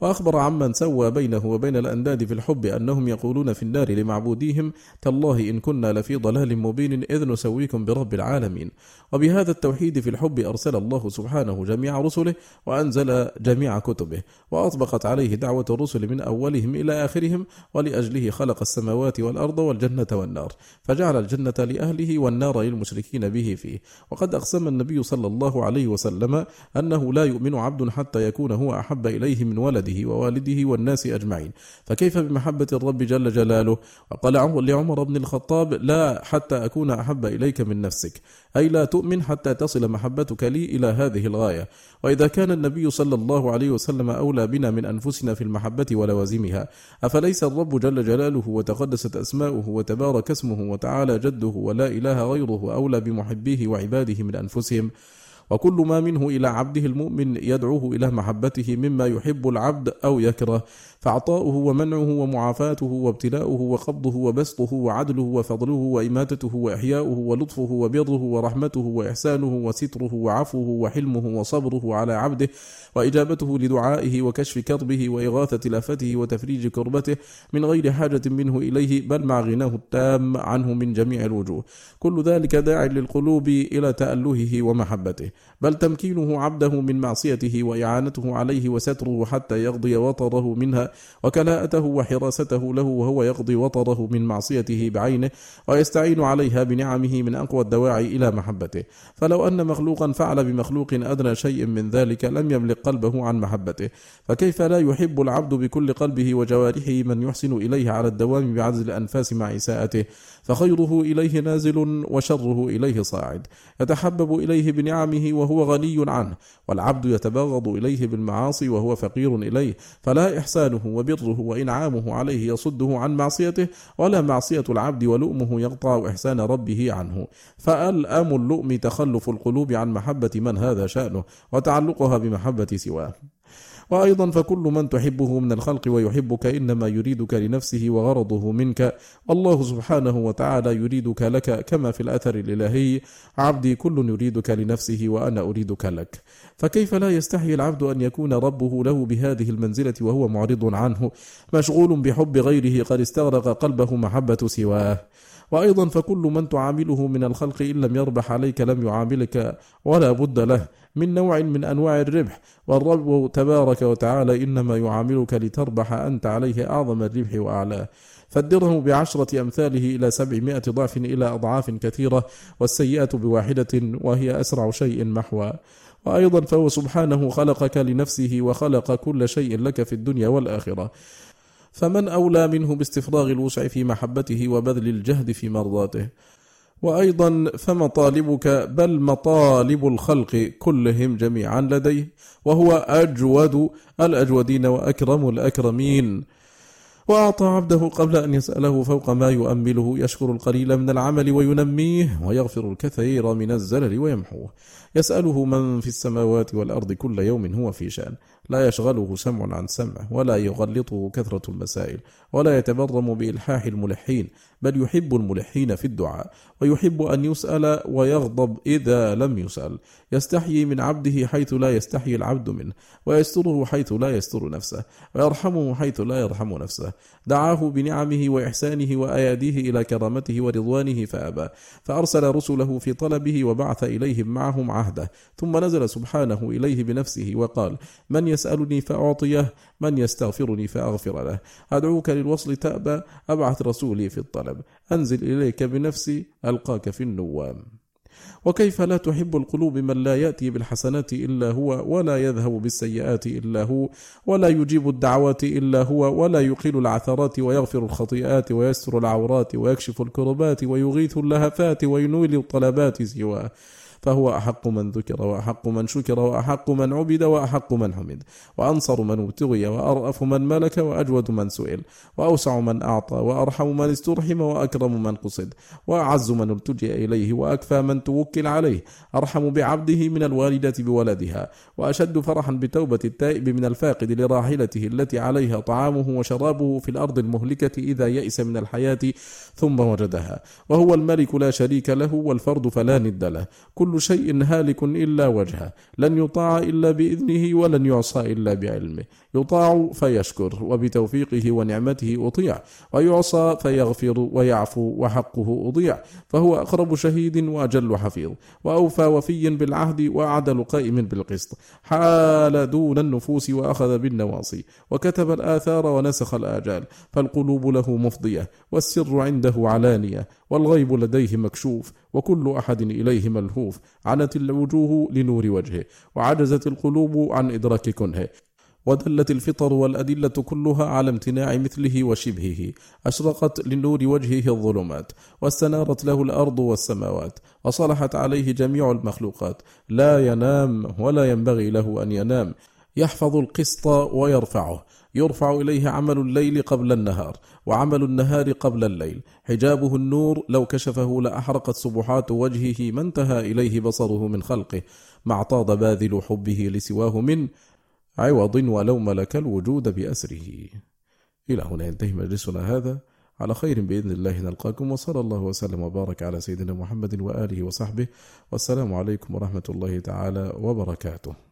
وأخبر عمن سوى بينه وبين الأنداد في الحب أنهم يقولون في النار لمعبوديهم تالله إن كنا لفي ضلال مبين إذ نسويكم برب العالمين. وبهذا التوحيد في الحب أرسل الله سبحانه جميع رسله وأنزل جميع كتبه وأطبقت عليه دعوة الرسل من أولهم إلى آخرهم ولأجله خلق السماوات والأرض والجنة والنار فجعل الجنة لأهله والنار للمشركين به فيه. وقد أقسم النبي صلى الله عليه وسلم أنه لا يؤمن عبد حتى يكون هو أحب إليه من ولده ووالده والناس أجمعين. فكيف بمحبة الرب جل جلاله؟ وقال لعمر بن الخطاب لا حتى أكون أحب إليك من نفسك. أي لا تؤمن حتى تصل محبتك لي إلى هذه الغاية. وإذا كان النبي صلى الله عليه وسلم أولى بنا من أنفسنا في المحبة ولوازمها أفليس الرب جل جلاله وتقدست أسماؤه وتبارك اسمه وتعالى جده ولا إله غيره أولى بمحبيه وعباده من أنفسهم؟ وكل ما منه إلى عبده المؤمن يدعوه إلى محبته مما يحب العبد أو يكره. فعطاؤه ومنعه ومعافاته وابتلاؤه وقبضه وبسطه وعدله وفضله وإماتته وإحياؤه ولطفه وبره ورحمته وإحسانه وستره وعفوه وحلمه وصبره على عبده وإجابته لدعائه وكشف كربه وإغاثة لافته وتفريج كربته من غير حاجة منه إليه بل مع غناه التام عنه من جميع الوجوه. كل ذلك داع للقلوب إلى تألهه ومحبته. بل تمكينه عبده من معصيته وإعانته عليه وستره حتى يقضي وطره منها وكلاءته وحراسته له وهو يقضي وطره من معصيته بعينه ويستعين عليها بنعمه من أقوى الدواعي إلى محبته. فلو أن مخلوقا فعل بمخلوق أدنى شيء من ذلك لم يملك قلبه عن محبته. فكيف لا يحب العبد بكل قلبه وجوارحه من يحسن إليه على الدوام بعزل الأنفاس مع إساءته؟ فخيره إليه نازل وشره إليه صاعد. يتحبب إليه بنعمه وهو غني عنه والعبد يتبغض إليه بالمعاصي وهو فقير إليه. فلا إحسانه وبره وإنعامه عليه يصده عن معصيته ولا معصية العبد ولؤمه يقطع إحسان ربه عنه. فألأم اللؤم تخلف القلوب عن محبة من هذا شأنه وتعلقها بمحبة سواه. وأيضا فكل من تحبه من الخلق ويحبك إنما يريدك لنفسه وغرضه منك. الله سبحانه وتعالى يريدك لك كما في الأثر الإلهي. عبدي كل يريدك لنفسه وأنا أريدك لك. فكيف لا يستحي العبد أن يكون ربه له بهذه المنزلة وهو معرض عنه؟ مشغول بحب غيره قد استغرق قلبه محبة سواه. وأيضا فكل من تعامله من الخلق إن لم يربح عليك لم يعاملك ولا بد له. من نوع من أنواع الربح. والرب تبارك وتعالى إنما يعاملك لتربح أنت عليه أعظم الربح وأعلاه. فالدرهم بعشرة أمثاله إلى سبعمائة ضعف إلى أضعاف كثيرة والسيئة بواحدة وهي أسرع شيء محوى وأيضا فهو سبحانه خلقك لنفسه وخلق كل شيء لك في الدنيا والآخرة. فمن أولى منه باستفراغ الوسع في محبته وبذل الجهد في مرضاته. وأيضا فمطالبك بل مطالب الخلق كلهم جميعا لديه وهو أجود الأجودين وأكرم الأكرمين. وأعطى عبده قبل أن يسأله فوق ما يؤمله يشكر القليل من العمل وينميه ويغفر الكثير من الزلل ويمحوه. يسأله من في السماوات والأرض كل يوم هو في شأن. لا يشغله سمع عن سمع ولا يغلطه كثرة المسائل ولا يتبرم بإلحاح الملحين. بل يحب الملحين في الدعاء ويحب أن يسأل ويغضب إذا لم يسأل. يستحيي من عبده حيث لا يستحيي العبد منه ويستره حيث لا يستر نفسه ويرحمه حيث لا يرحم نفسه. دعاه بنعمه وإحسانه وأياديه إلى كرامته ورضوانه فأبى. فأرسل رسله في طلبه وبعث إليهم معهم عهده. ثم نزل سبحانه إليه بنفسه وقال من يسألني فأعطيه من يستغفرني فأغفر له. أدعوك للوصل تأبى أبعث رسولي في الطلب. أنزل إليك بنفسي ألقاك في النوام. وكيف لا تحب القلوب من لا يأتي بالحسنات إلا هو ولا يذهب بالسيئات إلا هو ولا يجيب الدعوات إلا هو ولا يقيل العثرات ويغفر الخطيئات ويستر العورات ويكشف الكربات ويغيث اللهفات وينوي الطلبات سواه. فهو أحق من ذكر وأحق من شكر وأحق من عبد وأحق من حمد. وأنصر من ابتغي وأرأف من ملك وأجود من سئل. وأوسع من أعطى وأرحم من استرحم وأكرم من قصد. وأعز من التجئ إليه وأكفى من توكل عليه. أرحم بعبده من الوالدة بولدها. وأشد فرحا بتوبة التائب من الفاقد لراحلته التي عليها طعامه وشرابه في الأرض المهلكة إذا يئس من الحياة ثم وجدها. وهو الملك لا شريك له والفرد فلا ند له. كل شيء هالك إلا وجهه. لن يطاع إلا بإذنه ولن يعصى إلا بعلمه. يطاع فيشكر وبتوفيقه ونعمته أطيع. ويعصى فيغفر ويعفو وحقه أضيع. فهو أقرب شهيد وأجل حفيظ. وأوفى وفي بالعهد وأعدل قائم بالقسط. حال دون النفوس وأخذ بالنواصي. وكتب الآثار ونسخ الآجال. فالقلوب له مفضية. والسر عنده علانية. والغيب لديه مكشوف وكل أحد إليه ملهوف. عنت الوجوه لنور وجهه وعجزت القلوب عن إدراك كنهه. ودلت الفطر والأدلة كلها على امتناع مثله وشبهه. أشرقت لنور وجهه الظلمات واستنارت له الأرض والسماوات وصلحت عليه جميع المخلوقات. لا ينام ولا ينبغي له أن ينام. يحفظ القسط ويرفعه. يرفع إليه عمل الليل قبل النهار وعمل النهار قبل الليل. حجابه النور لو كشفه لأحرقت سبحات وجهه ما انتهى إليه بصره من خلقه ما اعتاض باذل حبه لسواه من عوض ولو ملك الوجود بأسره. إلى هنا ينتهي مجلسنا هذا. على خير بإذن الله نلقاكم وصلى الله وسلم وبارك على سيدنا محمد وآله وصحبه. والسلام عليكم ورحمة الله تعالى وبركاته.